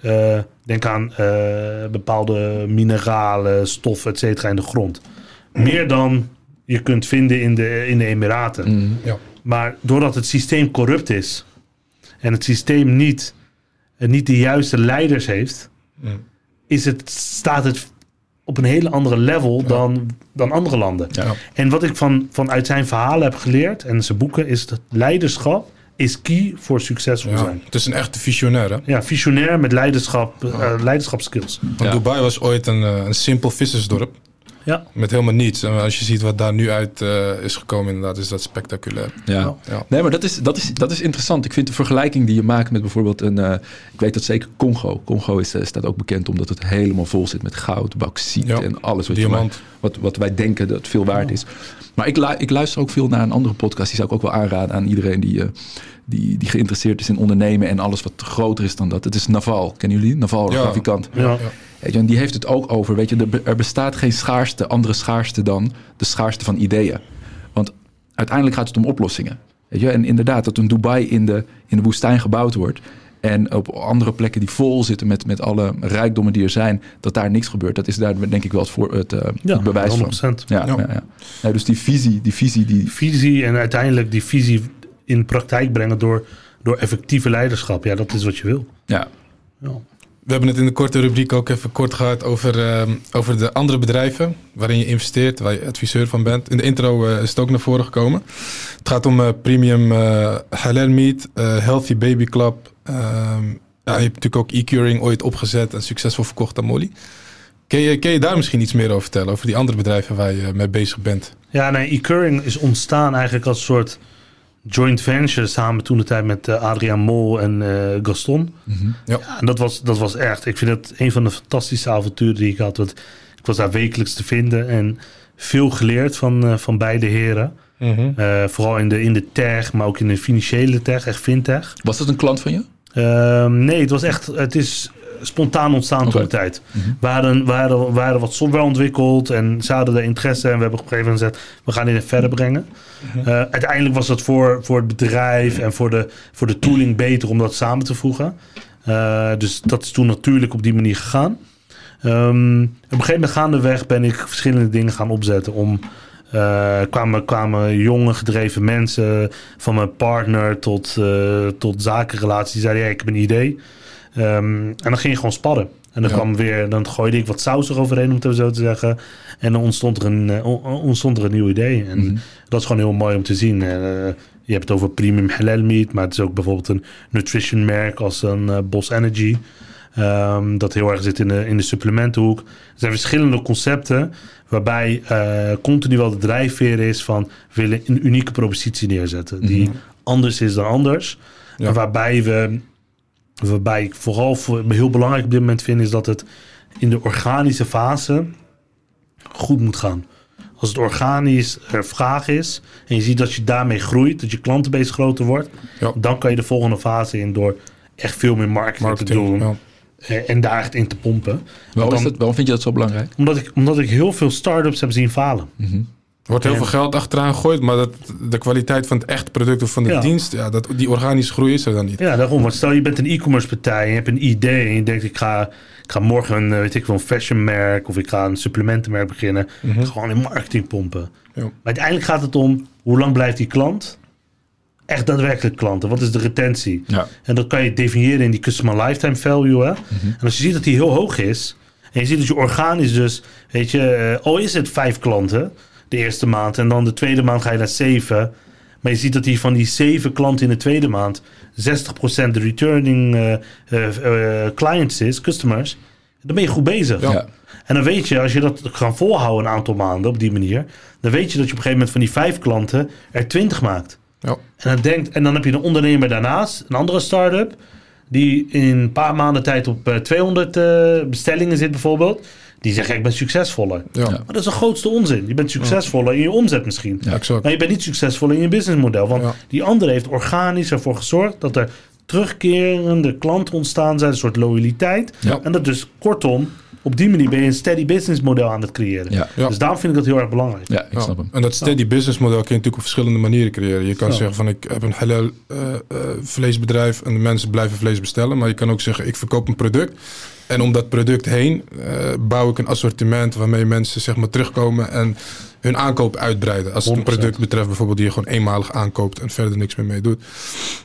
eh, denk aan eh, bepaalde mineralen, stoffen, et cetera, in de grond. Meer dan je kunt vinden in de, in de Emiraten. Ja. Maar doordat het systeem corrupt is en het systeem niet, niet de juiste leiders heeft, Mm. is het, staat het op een hele andere level dan, dan andere landen. Ja. En wat ik van, vanuit zijn verhalen heb geleerd en zijn boeken, is dat leiderschap is key voor succesvol Ja. zijn. Het is een echte visionair, hè? Ja, visionair met leiderschap, eh, leiderschapskills. Want Ja. Dubai was ooit een, eh, een simpel vissersdorp. Ja. Met helemaal niets. En als je ziet wat daar nu uit eh, is gekomen, inderdaad, is dat spectaculair. Ja. Ja. Nee, maar dat is, dat, is, dat is interessant. Ik vind de vergelijking die je maakt met bijvoorbeeld een... eh, ik weet dat zeker Congo. Congo is, eh, staat ook bekend omdat het helemaal vol zit met goud, bauxiet Ja, en alles wat, je diamant. wat, wat wij denken dat veel waard is. Maar ik, lu- ik luister ook veel naar een andere podcast. Die zou ik ook wel aanraden aan iedereen die, eh, die, die geïnteresseerd is in ondernemen en alles wat groter is dan dat. Het is Naval. Kennen jullie? Naval, Ja. grafikant. Ja. Weet je, en die heeft het ook over, weet je, er, be- er bestaat geen schaarste, andere schaarste dan de schaarste van ideeën. Want uiteindelijk gaat het om oplossingen. Weet je, en inderdaad, dat een Dubai in de, in de woestijn gebouwd wordt. En op andere plekken die vol zitten met, met alle rijkdommen die er zijn, dat daar niks gebeurt. Dat is daar denk ik wel het, voor, het, eh, Ja, het bewijs van. 100%. Ja, Ja. ja. Ja, Ja, dus die visie, die visie die. Visie en uiteindelijk die visie in praktijk brengen door, door effectieve leiderschap. Ja, dat is wat je wil. Ja, Ja. We hebben het in de korte rubriek ook even kort gehad over, ehm, over de andere bedrijven waarin je investeert, waar je adviseur van bent. In de intro eh, is het ook naar voren gekomen. Het gaat om eh, premium eh, halal meat, healthy baby club. Ehm, ja, je hebt natuurlijk ook e-curing ooit opgezet en succesvol verkocht aan Molly. Kun je, kun je daar misschien iets meer over vertellen, over die andere bedrijven waar je mee bezig bent? Ja, nee, e-curing is ontstaan eigenlijk als soort joint venture samen toen de tijd met eh, Adriaan Mol en eh, Gaston. Ja. Ja, en dat was, dat was echt, ik vind het een van de fantastische avonturen die ik had. Want ik was daar wekelijks te vinden en veel geleerd van, eh, van beide heren. Eh, vooral in de, in de tech, maar ook in de financiële tech, echt fintech. was dat een klant van je? Ehm, nee, het was echt, het is spontaan ontstaan toen de tijd. We, hadden, we, hadden, we hadden wat software ontwikkeld en ze hadden er interesse en we hebben op een gegeven moment gezegd, we gaan dit verder brengen. Eh, uiteindelijk was het voor, voor het bedrijf en voor de, voor de tooling beter om dat samen te voegen. Eh, dus dat is toen natuurlijk op die manier gegaan. Ehm, op een gegeven moment gaandeweg ben ik verschillende dingen gaan opzetten om eh, kwamen, kwamen jonge gedreven mensen van mijn partner tot, eh, tot zakenrelaties. Die zeiden, ja, ik heb een idee. Ehm, en dan ging je gewoon sparren. En dan, Ja. kwam weer, dan gooide ik wat saus eroverheen, om het zo te zeggen. En dan ontstond er een, eh, on- ontstond er een nieuw idee. En Mhm. dat is gewoon heel mooi om te zien. Eh, je hebt het over premium halal meat, maar het is ook bijvoorbeeld een nutrition merk als een eh, Boss Energy. Ehm, dat heel erg zit in de, in de supplementenhoek. Er zijn verschillende concepten waarbij continu wel de drijfveer is van we willen een unieke propositie neerzetten. Die anders is dan anders. Ja. En waarbij we, waarbij ik vooral voor, heel belangrijk op dit moment vind, is dat het in de organische fase goed moet gaan. Als het organisch er vraag is en je ziet dat je daarmee groeit, dat je klantenbase groter wordt, Ja. dan kan je de volgende fase in door echt veel meer marketing, te doen ja. eh, en daar echt in te pompen. Waarom, is dat, waarom vind je dat zo belangrijk? Omdat, ik, omdat ik heel veel start-ups heb zien falen. Er wordt heel En- veel geld achteraan gegooid, maar dat, de kwaliteit van het echte product of van de Ja. dienst, ja, dat, die organische groei is er dan niet. Ja, daarom. Want stel je bent een e-commerce partij en je hebt een idee en je denkt ik ga, ik ga morgen een, eh, weet ik wel, een fashion merk of ik ga een supplementenmerk beginnen. Ga gewoon in marketing pompen. Ja. Maar uiteindelijk gaat het om hoe lang blijft die klant? Echt daadwerkelijk klanten. Wat is de retentie? Ja. En dat kan je definiëren in die customer lifetime value. Hè? En als je ziet dat die heel hoog is. En je ziet dat je organisch dus, weet je, eh, al is het vijf klanten de eerste maand. En dan de tweede maand ga je naar zeven. Maar je ziet dat die van die zeven klanten in de tweede maand 60% de returning eh, eh, eh, clients is, customers. Dan ben je goed bezig. Ja. En dan weet je, als je dat kan volhouden een aantal maanden op die manier, dan weet je dat je op een gegeven moment van die vijf klanten er twintig maakt. Ja. En dan, denkt, en dan heb je een ondernemer daarnaast, een andere start-up, die in een paar maanden tijd op eh, 200 eh, bestellingen zit bijvoorbeeld. Die zegt, ja, ik ben succesvoller. Ja, Ja. Maar dat is de grootste onzin. Je bent succesvoller in je omzet misschien. exact. Maar je bent niet succesvol in je businessmodel. Want Ja. die andere heeft organisch ervoor gezorgd dat er terugkerende klanten ontstaan zijn, een soort loyaliteit. Ja. En dat dus kortom, op die manier ben je een steady business model aan het creëren. Ja. Ja. Dus daarom vind ik dat heel erg belangrijk. Ja, ik Ja, snap hem. En dat steady business model kun je natuurlijk op verschillende manieren creëren. Je kan Ja. zeggen van ik heb een halal eh, eh, vleesbedrijf en de mensen blijven vlees bestellen. Maar je kan ook zeggen ik verkoop een product. En om dat product heen eh, bouw ik een assortiment waarmee mensen zeg maar terugkomen en hun aankoop uitbreiden. Als het een 100%. product betreft bijvoorbeeld die je gewoon eenmalig aankoopt en verder niks meer mee doet.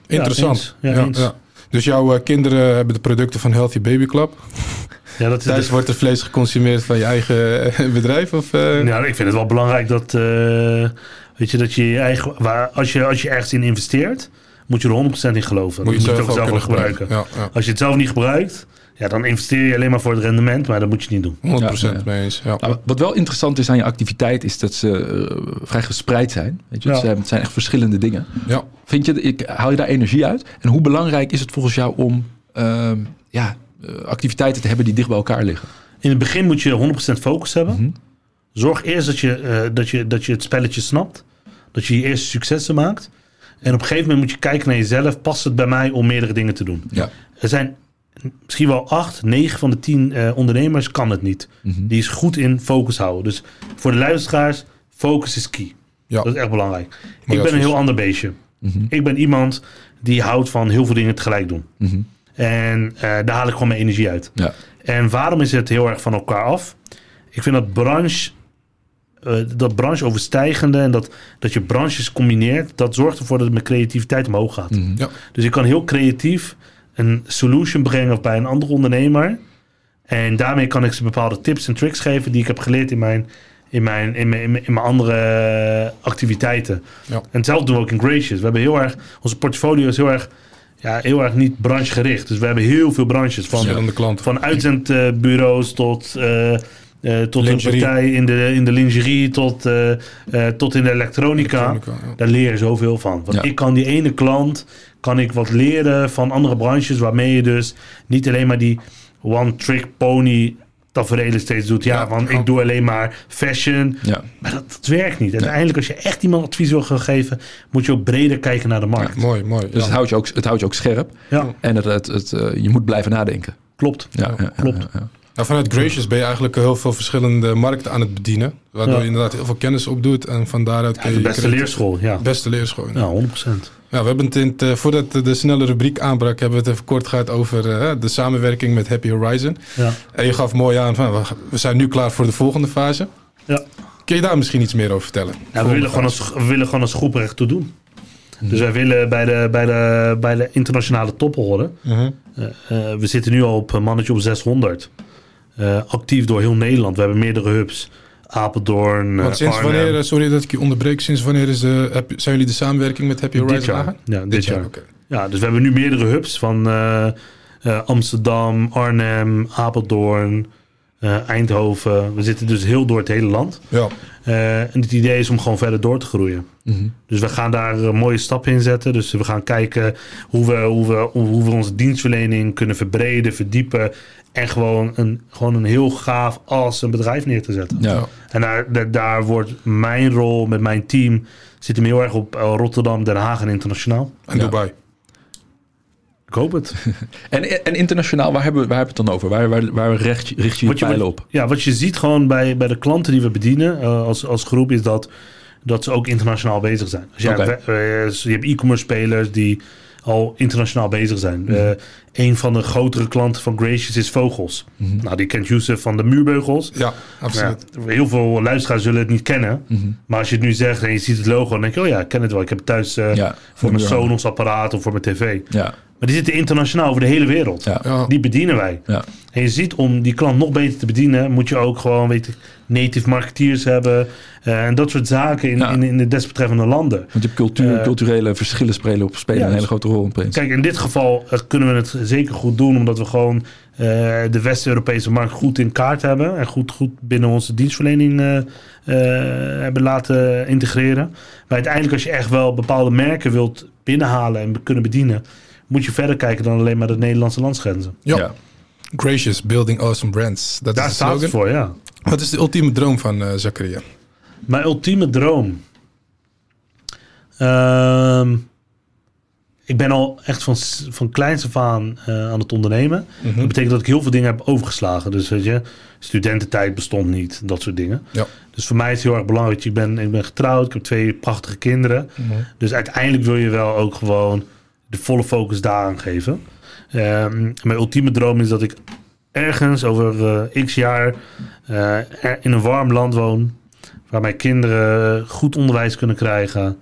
Interessant. eens. Ja, eens. Dus jouw eh, kinderen hebben de producten van Healthy Baby Club. <laughs> Ja, dat is Thuis wordt er vlees geconsumeerd van je eigen eh, <laughs> bedrijf? Of, eh? Ja, ik vind het wel belangrijk dat, weet je, dat je je eigen, waar, als, je, als je ergens in investeert, moet je er 100% in geloven. Moet je zelf het ook ook zelf wel gebruiken. Ja, ja. Als je het zelf niet gebruikt, ja, dan investeer je alleen maar voor het rendement, maar dat moet je niet doen. 100% Ja, ja. mee eens. Ja. Nou, wat wel interessant is aan je activiteit, is dat ze eh, vrij gespreid zijn. Weet je? Ja. Het, zijn, het zijn echt verschillende dingen. ja. Vind je, ik, haal je daar energie uit? En hoe belangrijk is het volgens jou om ehm, ja, eh, activiteiten te hebben die dicht bij elkaar liggen? In het begin moet je 100% focus hebben. Mhm. Zorg eerst dat je, eh, dat, je, dat je het spelletje snapt. Dat je je eerste successen maakt. En op een gegeven moment moet je kijken naar jezelf. Past het bij mij om meerdere dingen te doen? Ja. Er zijn misschien wel acht, negen van de tien eh, ondernemers kan het niet. Mhm. Die is goed in focus houden. Dus voor de luisteraars, focus is key. Ja. Dat is echt belangrijk. Mooi ik ben een heel ander beestje. Mhm. Ik ben iemand die houdt van heel veel dingen tegelijk doen. Mhm. En eh, daar haal ik gewoon mijn energie uit. Ja. En waarom is het heel erg van elkaar af? Ik vind dat branche, eh, dat brancheoverstijgende en dat, dat je branches combineert, dat zorgt ervoor dat mijn creativiteit omhoog gaat. Ja. Dus ik kan heel creatief een solution brengen bij een andere ondernemer. En daarmee kan ik ze bepaalde tips en tricks geven die ik heb geleerd in mijn, in mijn, in mijn, in mijn, in mijn andere activiteiten. Ja. En hetzelfde doen we ook in Gracious. We hebben heel erg, onze portfolio is heel erg, ja, heel erg niet branchegericht. Dus we hebben heel veel branches van, van uitzendbureaus tot, eh, eh, tot een partij in de, in de lingerie, tot, eh, eh, tot in de elektronica. Elektronica, ja. Daar leer je zoveel van. Want Ja. ik kan die ene klant, kan ik wat leren van andere branches, waarmee je dus niet alleen maar die one-trick pony tafereelen steeds doet. Ja, Ja, want ik doe alleen maar fashion. Ja. Maar dat, dat werkt niet. Uiteindelijk, als je echt iemand advies wil gaan geven, moet je ook breder kijken naar de markt. Mooi, mooi. Dus ja. het, houdt je ook, het houdt je ook scherp. Ja, En het, het, het, eh, je moet blijven nadenken. klopt. Ja, ja, ja, klopt. Nou, vanuit Gracious ben je eigenlijk heel veel verschillende markten aan het bedienen. Waardoor Ja. je inderdaad heel veel kennis opdoet. En van daaruit kun Ja, je... de beste leerschool, ja. Beste leerschool. Ja, 100%. Ja, we hebben het in het, eh, voordat de snelle rubriek aanbrak, hebben we het even kort gehad over eh, de samenwerking met Happy Horizon. Ja. En je gaf mooi aan van we- zijn nu klaar voor de volgende fase. Ja. Kun je daar misschien iets meer over vertellen? Ja, we, willen gewoon als, we willen gewoon als groep er echt toe doen. Dus wij willen bij de, bij de, bij de internationale top horen. Mhm. Eh, we zitten nu al op een mannetje op 600. Eh, actief door heel Nederland. We hebben meerdere hubs. Apeldoorn, eh, Want sinds Arnhem. wanneer, eh, sorry dat ik je onderbreek, sinds wanneer is de, heb, zijn jullie de samenwerking met Happy Dit Horizon jaar. aangaan? Ja, dit, jaar. Ja, dus we hebben nu meerdere hubs van Amsterdam, Arnhem, Apeldoorn, Eindhoven. We zitten dus heel door het hele land. Ja, en het idee is om gewoon verder door te groeien. Mhm. Dus we gaan daar een mooie stappen in zetten. Dus we gaan kijken hoe we, hoe we, hoe we onze dienstverlening kunnen verbreden, verdiepen. En gewoon een, gewoon een heel gaaf als een bedrijf neer te zetten. Ja. En daar, daar, daar wordt mijn rol met mijn team zit hem heel erg op eh, Rotterdam, Den Haag en internationaal. en Ja. Dubai. Ik hoop het. <laughs> En, en internationaal, waar hebben, we- waar hebben we het dan over? Waar, waar, waar richt, je- richt je je Wat je, pijlen op? Ja, wat je ziet gewoon bij, bij de klanten die we bedienen eh, als, als groep is dat, dat ze ook internationaal bezig zijn. Dus ja, je hebt e-commerce spelers die al internationaal bezig zijn. Eh, een van de grotere klanten van Gracious is Vogels. Mhm. Nou, die kent Youssef van de Muurbeugels. Ja, absoluut. Ja, heel veel luisteraars zullen het niet kennen. Mhm. Maar als je het nu zegt en je ziet het logo, dan denk je, oh ja, ik ken het wel. Ik heb het thuis eh, Ja, voor mijn ja. Sonos apparaat of voor mijn tv. Ja, Maar die zitten internationaal over de hele wereld. ja, Ja. Die bedienen wij. ja. En je ziet, om die klant nog beter te bedienen, moet je ook gewoon, weet native marketeers hebben. eh, en dat soort zaken in, Ja. in, in de desbetreffende landen. Want je hebt cultuur, Eh, culturele verschillen spelen, op, spelen ja, een hele grote rol in Prins. Kijk, in dit geval eh, kunnen we het zeker goed doen, omdat we gewoon eh, de West-Europese markt goed in kaart hebben. En goed, goed binnen onze dienstverlening eh, eh, hebben laten integreren. Maar uiteindelijk, als je echt wel bepaalde merken wilt binnenhalen en kunnen bedienen, moet je verder kijken dan alleen maar de Nederlandse landsgrenzen. Ja. Gracious, building awesome brands. Dat Daar is de staat het voor, ja. Wat is de ultieme droom van eh Zakaria? Mijn ultieme droom. Ehm, ik ben al echt van, van kleins af aan eh, aan het ondernemen. Mhm. Dat betekent dat ik heel veel dingen heb overgeslagen. Dus weet je, studententijd bestond niet, dat soort dingen. Ja. Dus voor mij is het heel erg belangrijk. Ik ben, ik ben getrouwd, ik heb twee prachtige kinderen. Mhm. Dus uiteindelijk wil je wel ook gewoon de volle focus daaraan geven. Ehm, mijn ultieme droom is dat ik ergens over eh, x jaar eh, in een warm land woon. Waar mijn kinderen goed onderwijs kunnen krijgen.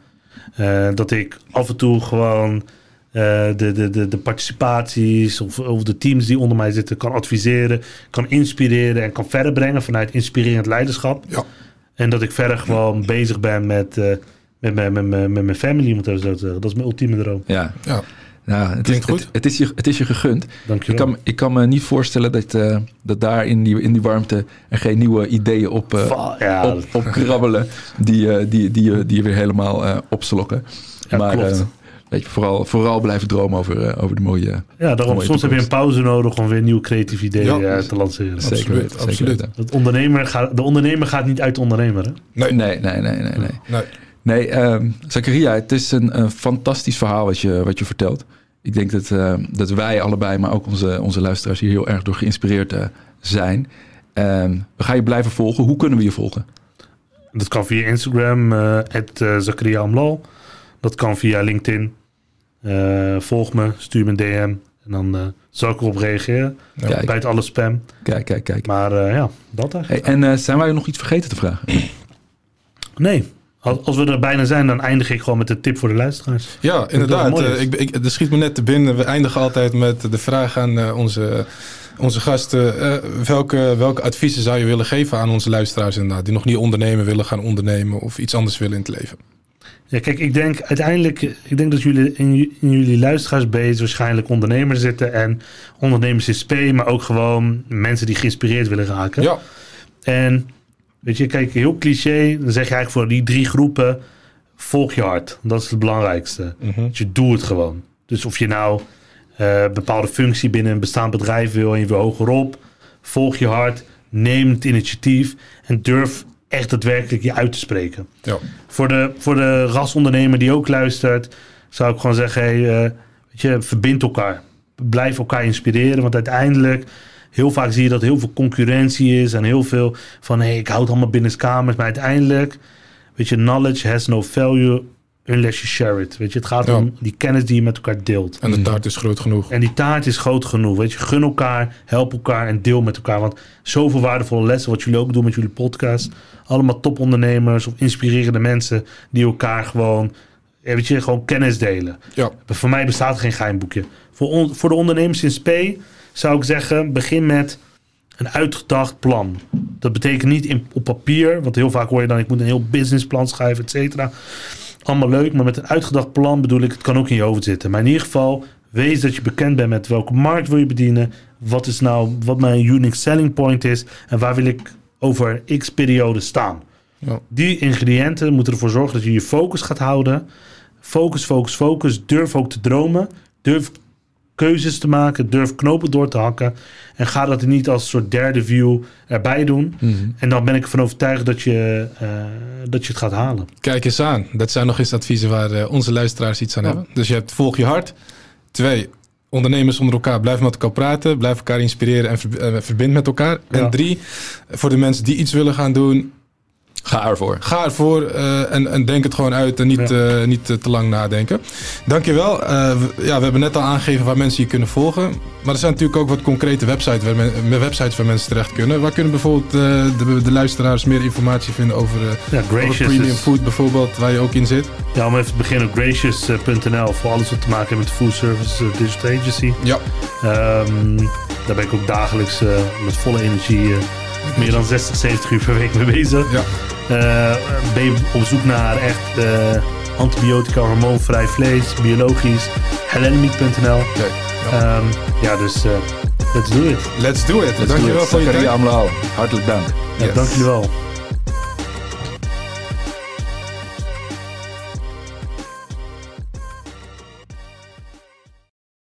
Eh, dat ik af en toe gewoon de, de, de, de participaties of, of de teams die onder mij zitten kan adviseren, kan inspireren en kan verder brengen vanuit inspirerend leiderschap. Ja. En dat ik verder gewoon bezig ben met, met, mijn- met, met, met mijn family, het even zo te zeggen. Dat is mijn ultieme droom. Ja, Ja. ja het, is, Klinkt goed. Het, het is je, het is je gegund. Ik kan, ik kan me niet voorstellen dat, eh, dat daar in die, in die warmte er geen nieuwe ideeën op, eh, Va- ja, op, op krabbelen die, eh, die, die, je- die je weer helemaal eh opslokken. Ja, maar klopt. eh, weet je, vooral, vooral blijven dromen over, eh, over de mooie... ja, daarom mooie soms heb je een pauze nodig om weer nieuwe creatieve ideeën Ja. te lanceren. Zeker weten, absoluut. weten. Dat ondernemer gaat, de ondernemer gaat niet uit de ondernemer. Hè? Nee, Nee, nee, nee, nee. nee. nee. Nee, ehm Zakaria, het is een, een fantastisch verhaal wat je, wat je vertelt. Ik denk dat, eh, dat wij allebei, maar ook onze, onze luisteraars hier heel erg door geïnspireerd eh, zijn. Ehm, we gaan je blijven volgen. Hoe kunnen we je volgen? Dat kan via Instagram, eh uh, Zakaria Amlal. Dat kan via LinkedIn. Eh, volg me, stuur me een DM. En dan eh, zal ik erop reageren. Kijk. Bij het alle spam. Kijk, kijk, kijk. Maar eh, ja, dat eigenlijk. Hey, en eh, zijn wij nog iets vergeten te vragen? Nee, als, we er bijna zijn, dan eindig ik gewoon met een tip voor de luisteraars. Ja, inderdaad. Eh, ik, ik, er schiet me net te binnen. We eindigen altijd met de vraag aan eh, onze, onze gasten. eh, welke, welke adviezen zou je willen geven aan onze luisteraars inderdaad? Die nog niet ondernemen willen gaan ondernemen of iets anders willen in het leven. Ja, kijk, ik denk uiteindelijk, ik denk dat jullie in, in jullie luisteraarsbase waarschijnlijk ondernemers zitten en ondernemers in SP, maar ook gewoon mensen die geïnspireerd willen raken. Ja, En weet je, kijk, heel cliché, dan zeg je eigenlijk voor die drie groepen, volg je hart. Dat is het belangrijkste. Mhm. Dus je doet het gewoon. Dus of je nou een bepaalde functie binnen een bestaand bedrijf wil en je wil hogerop, volg je hart, neem het initiatief en durf echt daadwerkelijk je uit te spreken. ja. Voor de, voor de rasondernemer die ook luistert, zou ik gewoon zeggen: hey, eh, weet je, verbind elkaar. Blijf elkaar inspireren. Want uiteindelijk, heel vaak zie je dat heel veel concurrentie is en heel veel van: hey, ik houd het allemaal binnen kamers. Maar uiteindelijk, weet je, knowledge has no value unless you share it. Weet je, het gaat Ja. om die kennis die je met elkaar deelt. En de taart is groot genoeg. En die taart is groot genoeg. Weet je, gun elkaar, help elkaar en deel met elkaar. Want zoveel waardevolle lessen, wat jullie ook doen met jullie podcast. Allemaal topondernemers of inspirerende mensen die elkaar gewoon, ja, weet je, gewoon kennis delen. Ja, Voor mij bestaat geen geheimboekje. Voor, on- voor de ondernemers in SP zou ik zeggen, begin met een uitgedacht plan. Dat betekent niet in, op papier, want heel vaak hoor je dan, ik moet een heel businessplan schrijven, et cetera. Allemaal leuk, maar met een uitgedacht plan bedoel ik, het kan ook in je hoofd zitten. Maar in ieder geval, wees dat je bekend bent met welke markt wil je bedienen. Wat is nou, wat mijn unique selling point is en waar wil ik over x periode staan. ja. Die ingrediënten moeten ervoor zorgen dat je je focus gaat houden. Focus, focus, focus. Durf ook te dromen. Durf keuzes te maken. Durf knopen door te hakken. En ga dat niet als soort derde view erbij doen. En dan ben ik ervan overtuigd dat je, eh, dat je het gaat halen. Kijk eens aan. Dat zijn nog eens adviezen waar eh, onze luisteraars iets aan hebben. Dus je hebt volg je hart. Twee, ondernemers onder elkaar. Blijf met elkaar praten. Blijf elkaar inspireren en eh, verbind met elkaar. Ja. En drie, voor de mensen die iets willen gaan doen. Ga ervoor. Ga ervoor eh, en, en denk het gewoon uit en niet, eh, niet eh, te lang nadenken. Dankjewel. Eh we, ja, we hebben net al aangegeven waar mensen je kunnen volgen. Maar er zijn natuurlijk ook wat concrete websites waar, men- met websites waar mensen terecht kunnen. Waar kunnen bijvoorbeeld eh, de, de luisteraars meer informatie vinden over, eh, Ja, over Gracious premium is, food bijvoorbeeld, waar je ook in zit? ja, om even te beginnen, gracious.nl voor alles wat te maken heeft met full service eh, digital agency. Ja, Ehm, daar ben ik ook dagelijks eh, met volle energie eh, meer dan 60, 70 uur per week mee bezig. ja. Eh, ben je op zoek naar echt eh, antibiotica, hormoonvrij vlees, biologisch. Kijk, ja. Ehm, ja, dus eh, let's do it. Let's do it. Let's Dankjewel do it. voor je tijd. Amlao, hartelijk dank. Ja, Yes. Dank jullie wel.